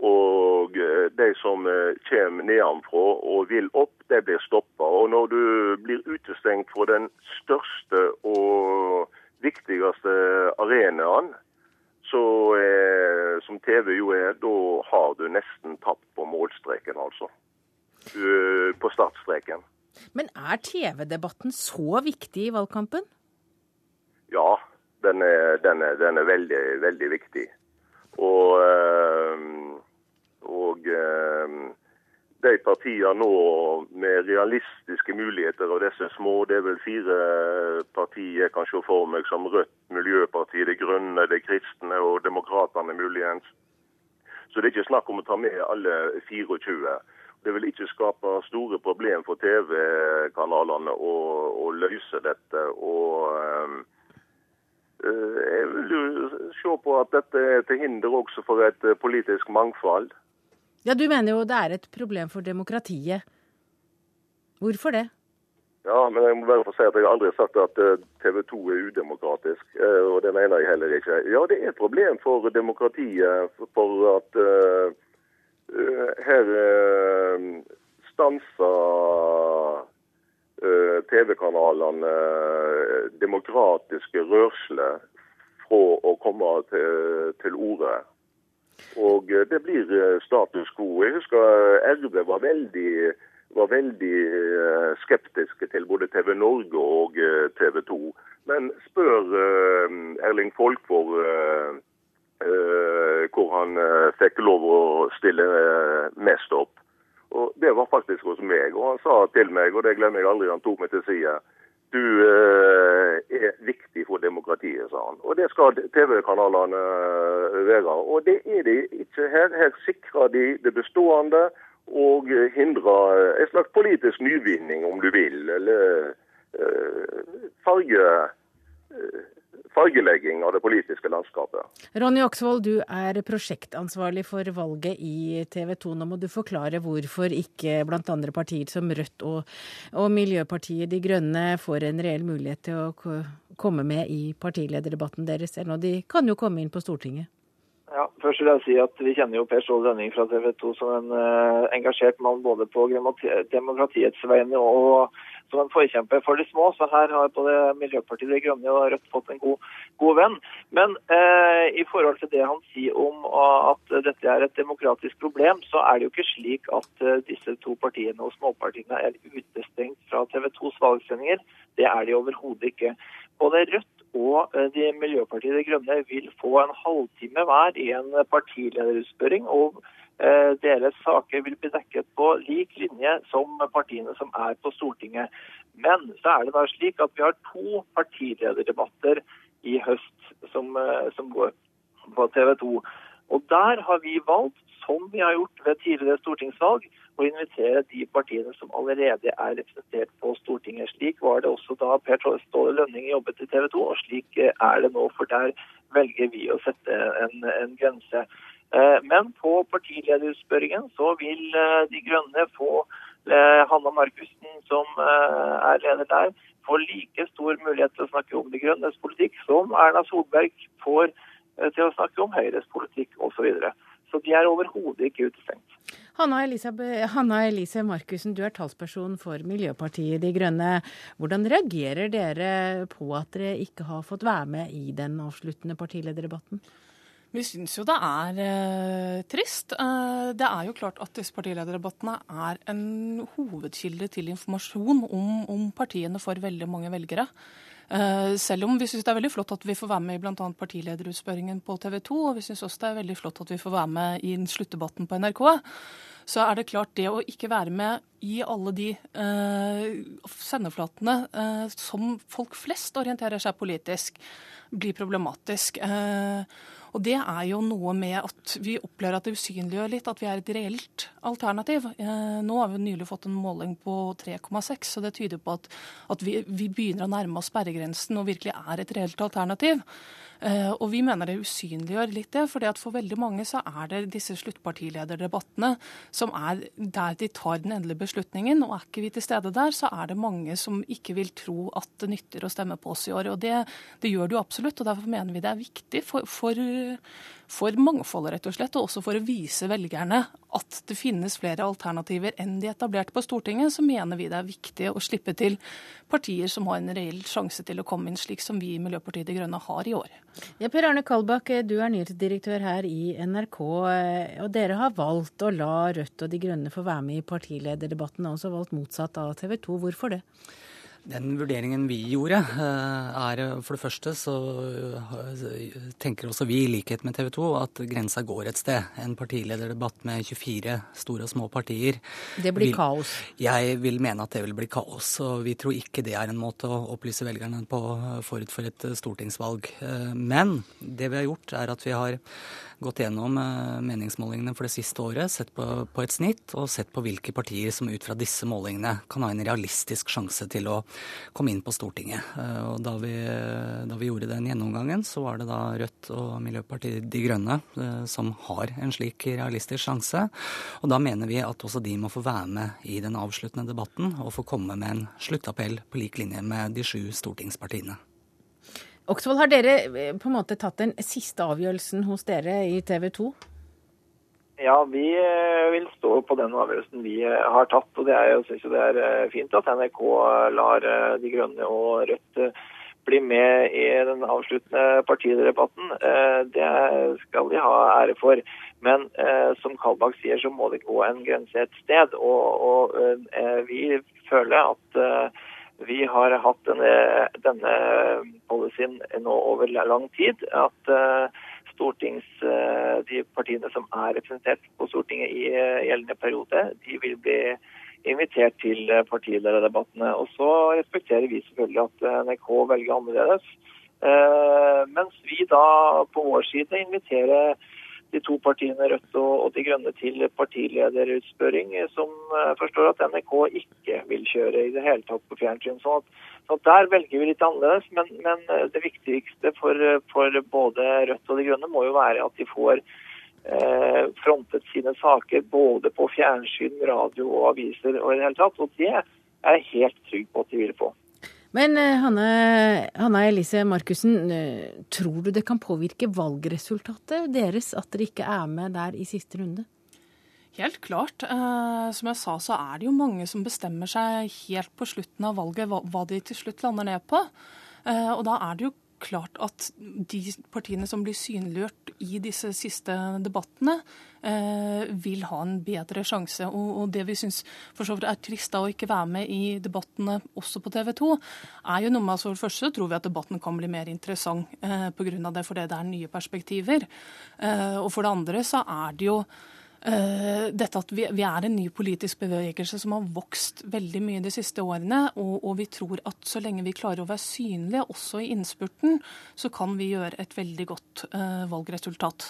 Og eh, de som eh, kommer nedenfra og vil opp, de blir stoppa. Og når du blir utestengt fra den største og viktigste arenaen, så, er, som TV jo er, da har du nesten tapt på målstreken, altså. På startstreken. Men er TV-debatten så viktig i valgkampen? Ja, den er, den er, den er veldig, veldig viktig. Og og eh, de partiene nå med realistiske muligheter av disse små, det er vel fire partier jeg kan se for meg som Rødt, Miljøpartiet De Grønne, De kristne og Demokratene muligens. Så det er ikke snakk om å ta med alle 24. Det vil ikke skape store problemer for TV-kanalene å, å, løse dette. og... Um, eh, jeg vil jo se på at dette er til hinder også for et eh, politisk mangfold. Ja, Du mener jo det er et problem for demokratiet. Hvorfor det? Ja, men jeg må bare få si at jeg har aldri sagt at eh, TV 2 er udemokratisk. eh, Og det mener jeg heller ikke. Ja, det er et problem for demokratiet for at uh, her uh, stanser uh, TV-kanalene demokratiske rørsler fra å komme til, til orde. Og eh, det blir eh, status quo. Jeg husker RV var veldig, var veldig eh, skeptiske til både TV Norge og eh, TV 2. Men spør eh, Erling Folkvår eh, eh, hvor han eh, fikk lov å stille eh, mest opp. Og Det var faktisk hos meg. Og han sa til meg, og det glemmer jeg aldri, han tok meg til side du eh, er viktig for demokratiet, sa han. Og det skal TV-kanalene være. Og det er de ikke her. Her sikrer de det bestående og hindrer eh, en slags politisk nyvinning, om du vil. Eller eh, farge, eh, fargelegging av det politiske landskapet. Ronny Oksvold, du er prosjektansvarlig for valget i TV 2. Nå må du forklare hvorfor ikke blant andre partier som Rødt og, og Miljøpartiet De Grønne får en reell mulighet til å komme med i partilederdebatten deres, eller nå de kan jo komme inn på Stortinget. Først vil jeg si at Vi kjenner jo Per Ståle Rønning fra TV 2 som en uh, engasjert mann både på demokratiets vegne og som en forkjemper for de små. Så her har både Miljøpartiet De Grønne og Rødt fått en god, god venn. Men uh, i forhold til det han sier om uh, at dette er et demokratisk problem, så er det jo ikke slik at eh, disse to partiene og småpartiene er utestengt fra TV 2s valgsendinger. Det er de overhodet ikke. Både Rødt og eh, de Miljøpartiet De Grønne vil få en halvtime hver i en partilederutspørring. og eh, deres saker vil bli dekket på lik linje som partiene som er på Stortinget. Men så er det da slik at vi har to partilederdebatter i høst som, eh, som går på TV 2. Og der har vi valgt, som vi har gjort ved tidligere stortingsvalg, å invitere de partiene som allerede er representert på Stortinget. Slik var det også da Per Ståle Lønning jobbet i TV 2, og slik eh, er det nå. For der velger vi å sette en, en grense. Eh, Men på partilederutspørringen så vil eh, De Grønne få Hanna Markussen, som er leder der, få like stor mulighet til å snakke om De Grønnes politikk som Erna Solberg får til å snakke om Høyres politikk osv. Så, videre. så de er overhodet ikke utestengt. Hanna Elise, Hanna Elise Markussen, du er talsperson for Miljøpartiet De Grønne. Hvordan reagerer dere på at dere ikke har fått være med i den avsluttende partilederdebatten? Vi syns jo det er eh, trist. Eh, det er jo klart at disse partilederdebattene er en hovedkilde til informasjon om, om partiene for veldig mange velgere. Eh, selv om vi syns det er veldig flott at vi får være med i bl.a. partilederutspørringen på TV 2, og vi syns også det er veldig flott at vi får være med i sluttdebatten på NRK, så er det klart det å ikke være med i alle de eh, sendeflatene eh, som folk flest orienterer seg politisk, blir problematisk. Eh, og det er jo noe med at vi opplever at det usynliggjør litt at vi er et reelt alternativ. Eh, nå har vi nylig fått en måling på 3,6, så det tyder på at, at vi, vi begynner å nærme oss sperregrensen og virkelig er et reelt alternativ. Eh, og vi mener det usynliggjør litt det, at for veldig mange så er det disse sluttpartilederdebattene som er der de tar den endelige beslutningen. Og er ikke vi til stede der, så er det mange som ikke vil tro at det nytter å stemme på oss i år. Og det, det gjør det jo absolutt, og derfor mener vi det er viktig for, for, for mangfoldet, rett og slett, og også for å vise velgerne at det finnes flere alternativer enn de etablerte på Stortinget, så mener vi det er viktig å slippe til partier som har en reell sjanse til å komme inn, slik som vi i Miljøpartiet De Grønne har i år. Ja, per Arne Kalbakk, du er nyhetsdirektør her i NRK, og dere har valgt å la Rødt og De Grønne få være med i partilederdebatten, og også valgt motsatt av TV 2. Hvorfor det? Den vurderingen vi gjorde, er for det første så tenker også vi, i likhet med TV 2, at grensa går et sted. En partilederdebatt med 24 store og små partier. Det blir vil, kaos? Jeg vil mene at det vil bli kaos. Og vi tror ikke det er en måte å opplyse velgerne på forut for et stortingsvalg. Men det vi har gjort, er at vi har gått gjennom meningsmålingene for det siste året, sett på, på, et snitt og sett på hvilke partier som ut fra disse målingene kan ha en realistisk sjanse til å komme inn på Stortinget. Og da vi, da vi gjorde den gjennomgangen, så var det da Rødt og Miljøpartiet De Grønne som har en slik realistisk sjanse. Og da mener vi at også de må få være med i den avsluttende debatten og få komme med en sluttappell på lik linje med de sju stortingspartiene. Oksvold, har dere eh, på en måte tatt den siste avgjørelsen hos dere i TV 2? Ja, vi eh, vil stå på den avgjørelsen vi eh, har tatt. og det er, Jeg syns det er fint at NRK lar De Grønne og Rødt bli med i den avsluttende partidebatten. Det skal de ha ære for. Men som Kalbakk sier, så må det gå en grense et sted. Og, og vi føler at vi har hatt denne, denne policyen nå over lang tid. At uh, stortings, uh, de partiene som er representert på Stortinget i uh, gjeldende periode, de vil bli invitert til partilederdebattene. Og så respekterer vi selvfølgelig at NRK velger annerledes. mens vi da på vår side inviterer de to partiene Rødt og De Grønne til partilederutspørring, som eh, forstår at NRK ikke vil kjøre i det hele tatt på fjernsyn. Så, så der velger vi litt annerledes. Men, men eh, det viktigste for, for, både Rødt og De Grønne må jo være at de får eh, frontet sine saker både på fjernsyn, radio og aviser og i det hele tatt. Og det er jeg helt trygg på at de vil få. Men Hanne, Hanne, Elise Markussen, eh, tror du det kan påvirke valgresultatet deres at dere ikke er med der i siste runde? Helt klart. Eh, som jeg sa, så er det jo mange som bestemmer seg helt på slutten av valget hva, de til slutt lander ned på. Eh, og da er det jo klart at de partiene som blir synliggjort i disse siste debattene, eh, vil ha en bedre sjanse. Og, og det vi syns er trist da å ikke være med i debattene også på TV 2, er jo noe med at for det første tror vi at debatten kan bli mer interessant eh, pga. det fordi det er nye perspektiver. Eh, og for det andre så er det jo dette at vi, vi, er en ny politisk bevegelse som har vokst veldig mye de siste årene. Og, og, vi tror at så lenge vi klarer å være synlige også i innspurten, så kan vi gjøre et veldig godt uh, valgresultat.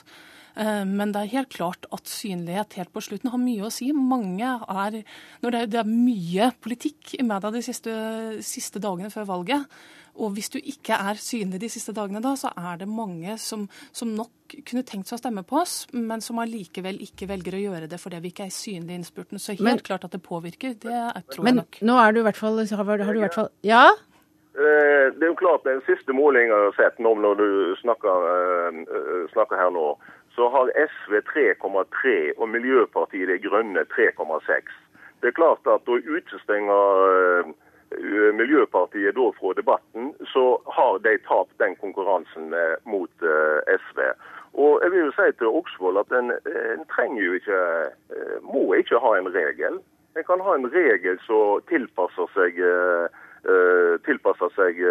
Uh, men det er helt klart at synlighet helt på slutten har mye å si. Mange er, når det, er, det er mye politikk i media de siste, siste dagene før valget, og hvis du ikke er synlig de siste dagene da, så er det mange som, som nok kunne tenkt seg å stemme på oss, men som allikevel ikke velger å gjøre det fordi vi ikke er synlige i innspurten. Så helt men, klart at det påvirker, det er, tror men, jeg nok. Men nå er du i hvert fall, har, har du i hvert fall Ja? Eh, det er jo klart, Den siste målingen jeg har sett nå når du snakker, uh, snakker her nå, så har SV 3,3 og Miljøpartiet De Grønne 3,6. Det er klart at å utestenge Eh, Miljøpartiet da fra debatten, så har de tapt den konkurransen eh, mot eh, SV. Og jeg vil jo si til Oksvold at en, en trenger jo ikke, må ikke ha en regel. En kan ha en regel som tilpasser seg, tilpasser seg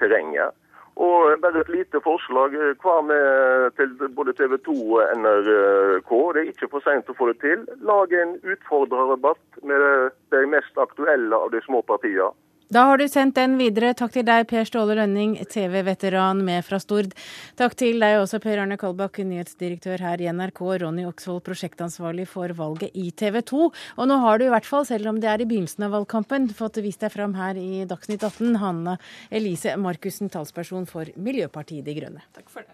terrenget. Og bare et lite forslag. Hva med til både TV 2 og NRK? Det er ikke for sent å få det til. Lag en utfordrerdebatt med de mest aktuelle av de små partiene. Da har du sendt den videre. Takk til deg, Per Ståle Rønning, TV-veteran med fra Stord. Takk til deg også, Per Arne Kolbakk, nyhetsdirektør her i NRK, Ronny Oksvold, prosjektansvarlig for valget i TV 2. Og nå har du i hvert fall, selv om det er i begynnelsen av valgkampen, fått vist deg fram her i Dagsnytt 18, Hanne Elise Markussen, talsperson for Miljøpartiet De Grønne. Takk for det.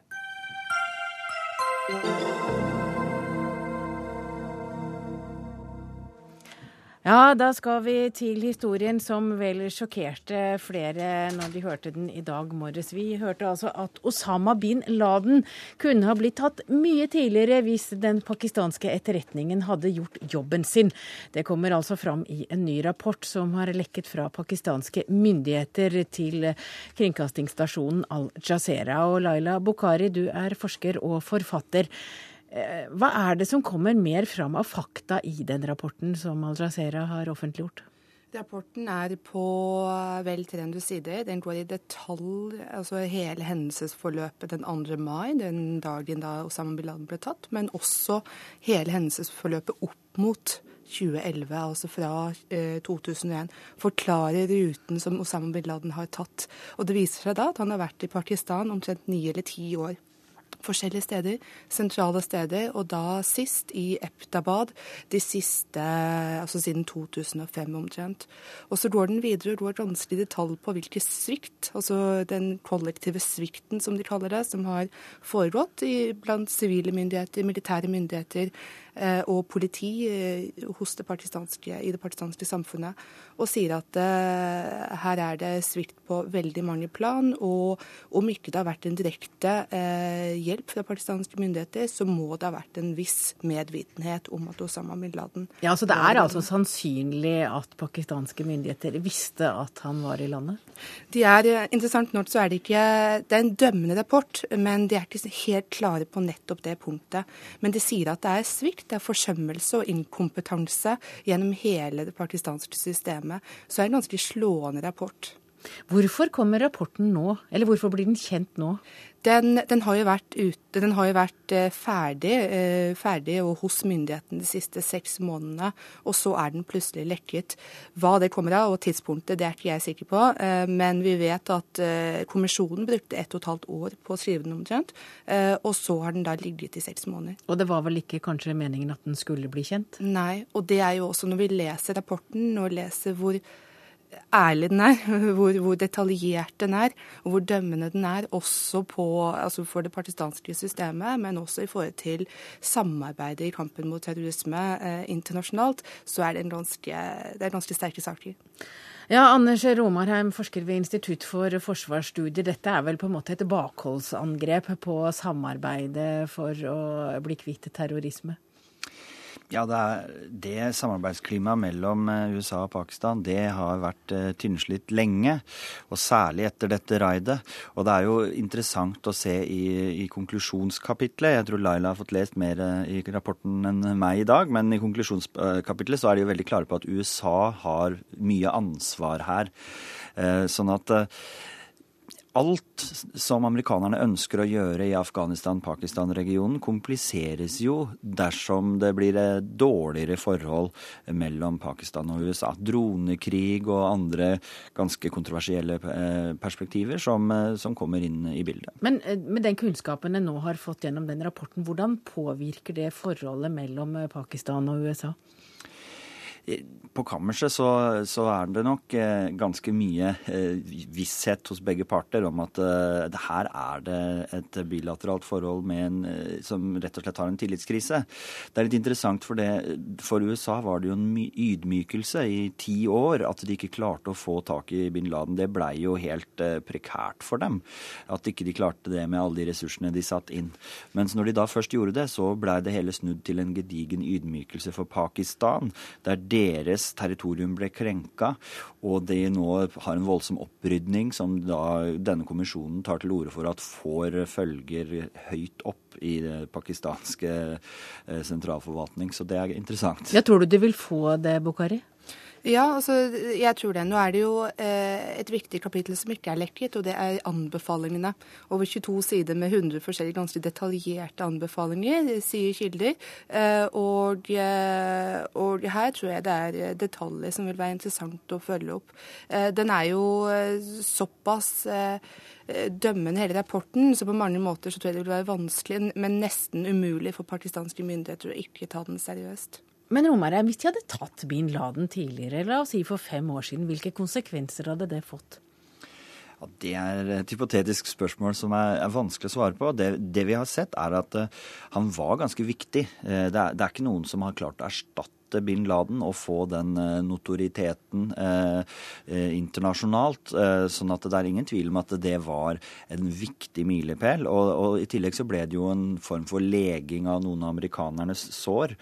Ja, da skal vi til historien som vel sjokkerte flere når de hørte den i dag morges. Vi hørte altså at Osama bin Laden kunne ha blitt tatt mye tidligere hvis den pakistanske etterretningen hadde gjort jobben sin. Det kommer altså fram i en ny rapport som har lekket fra pakistanske myndigheter til kringkastingsstasjonen Al Jazeera. Og Laila Bukhari, du er forsker og forfatter. Eh, hva er det som kommer mer fram av fakta i den rapporten som Al Jazeera har offentliggjort? Rapporten er på vel 300 sider. Den går i detalj, altså hele hendelsesforløpet den 2. mai, den dagen da Osama bin Laden ble tatt, men også hele hendelsesforløpet opp mot 2011, altså fra eh, 2001, forklarer ruten som Osama bin Laden har tatt. Og det viser seg da at han har vært i Pakistan omtrent ni eller ti år. Forskjellige steder, sentrale steder, og da sist i Eptabad de siste, altså siden 2005 omtrent. Og så går den videre og går vanskelig detalj på hvilken svikt, altså den kollektive svikten som de kaller det, som har foregått i, blant sivile myndigheter, militære myndigheter og politi eh, det i det pakistanske samfunnet, og sier at eh, her er det svikt på veldig mange plan, og om ikke det har vært en direkte eh, hjelp fra pakistanske myndigheter, så må det ha vært en viss medvitenhet om at Osama bin Laden Ja, så Det er altså sannsynlig at pakistanske myndigheter visste at han var i landet? De er, eh, Interessant nok så er det ikke Det er en dømmende rapport, men de er ikke helt klare på nettopp det punktet. Men de sier at det er svikt, det er forsømmelse og inkompetanse gjennom hele det pakistanske systemet. Så det er en ganske slående rapport. Hvorfor kommer rapporten nå, eller hvorfor blir den kjent nå? Den, den, har vært, ute, den har jo vært eh, ferdig, eh, ferdig og hos myndighetene de siste seks månedene, og så er den plutselig lekket. Hva det kommer av, og tidspunktet, det er ikke jeg sikker på. Eh, men vi vet at kommisjonen brukte ett og et halvt år på å skrive den omtrent, og så har den da ligget i seks måneder. Og det var vel ikke kanskje meningen at den skulle bli kjent? Nei, og det er jo også når vi leser rapporten og leser hvor ærlig den er, hvor, hvor, detaljert den er, og hvor dømmende den er, også på, altså for det partistanske systemet, men også i forhold til samarbeidet i kampen mot terrorisme eh, internasjonalt, så er det, en ganske, det er ganske sterke saker. Ja, Anders Romarheim, forsker ved Institutt for forsvarsstudier. Dette er vel på en måte et bakholdsangrep på samarbeidet for å bli kvitt terrorisme? Ja, det, er, det samarbeidsklimaet mellom eh, USA og Pakistan det har vært uh, tynnslitt lenge. Og særlig etter dette raidet. Og det er jo interessant å se i, i konklusjonskapitlet. Jeg tror Laila har fått lest mer uh, i rapporten enn meg i dag. Men i konklusjonskapitlet så er de jo veldig klare på at USA har mye ansvar her. Sånn at alt som amerikanerne ønsker å gjøre i Afghanistan-Pakistan-regionen, kompliseres jo dersom det blir dårligere forhold mellom Pakistan og USA. Dronekrig og andre ganske kontroversielle eh, perspektiver som, eh, som kommer inn i bildet. Men eh, med den kunnskapen en nå har fått gjennom den rapporten, hvordan påvirker det forholdet mellom Pakistan og USA? På kammerset så, så, er det nok eh, ganske mye eh, visshet hos begge parter om at eh, her er det et bilateralt forhold en, som rett og slett har en tillitskrise. Det er litt interessant, for det, for USA var det jo en ydmykelse i ti år at de ikke klarte å få tak i bin Laden. Det blei jo helt prekært for dem. At ikke de klarte det med alle de ressursene de satt inn. Mens når de da først gjorde det, så blei det hele snudd til en gedigen ydmykelse for Pakistan. der deres territorium ble krenka, og de nå har en voldsom opprydning som da denne kommisjonen tar til orde for at får følger høyt opp i det pakistanske eh, sentralforvaltning. Så det er interessant. Ja, tror du de vil få det, Bukhari? Ja, altså, jeg tror det. Nå er det jo eh, et viktig kapittel som ikke er lekket, og det er anbefalingene. Over 22 sider med 100 forskjellige ganske detaljerte anbefalinger, sier kilder. Eh, og, eh, og, her tror jeg det er detaljer som vil være interessant å følge opp. Eh, den er jo eh, såpass eh, dømmende hele rapporten, så på mange måter så tror jeg det vil være vanskelig, men nesten umulig for pakistanske myndigheter å ikke ta den seriøst. Men Romare, hvis de hadde tatt bin Laden tidligere, la oss si for fem år siden, hvilke konsekvenser hadde det fått? Ja, det er et hypotetisk spørsmål som er, er vanskelig å svare på. Det, det, vi har sett, er at uh, han var ganske viktig. Uh, det, er, det, er, ikke noen som har klart å erstatte bin Laden og få den uh, notoriteten internasjonalt. sånn at det er ingen tvil om at det var en viktig milepæl. Og, og, i tillegg så ble det jo en form for leging av noen av amerikanernes sår.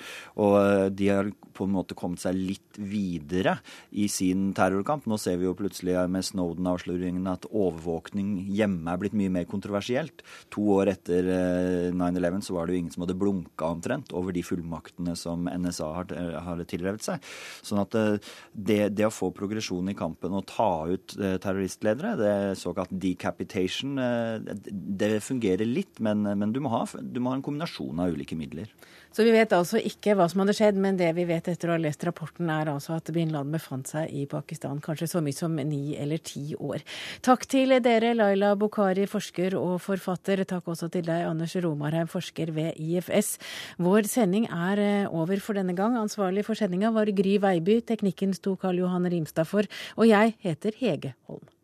Og de har på en måte kommet seg litt videre i sin terrorkamp. Nå ser vi jo plutselig med Snowden-avsløringene at overvåkning hjemme er blitt mye mer kontroversielt. To år etter 9-11 så var det jo ingen som hadde blunka omtrent over de fullmaktene som NSA har har tilrevet seg. Sånn at det, det, å få progresjon i kampen og ta ut terroristledere, det såkalt decapitation, det fungerer litt, men, men du, må ha, du må ha en kombinasjon av ulike midler. Så vi vet altså ikke hva som hadde skjedd, men det vi vet etter å ha lest rapporten, er altså at bin Laden befant seg i Pakistan kanskje så mye som ni eller ti år. Takk til dere, Laila Bokhari, forsker og forfatter. Takk også til deg, Anders Romarheim, forsker ved IFS. Vår sending er eh, over for denne gang. Ansvarlig for sendinga var Gry Veiby. Teknikken sto Karl Johan Rimstad for. Og jeg heter Hege Holm.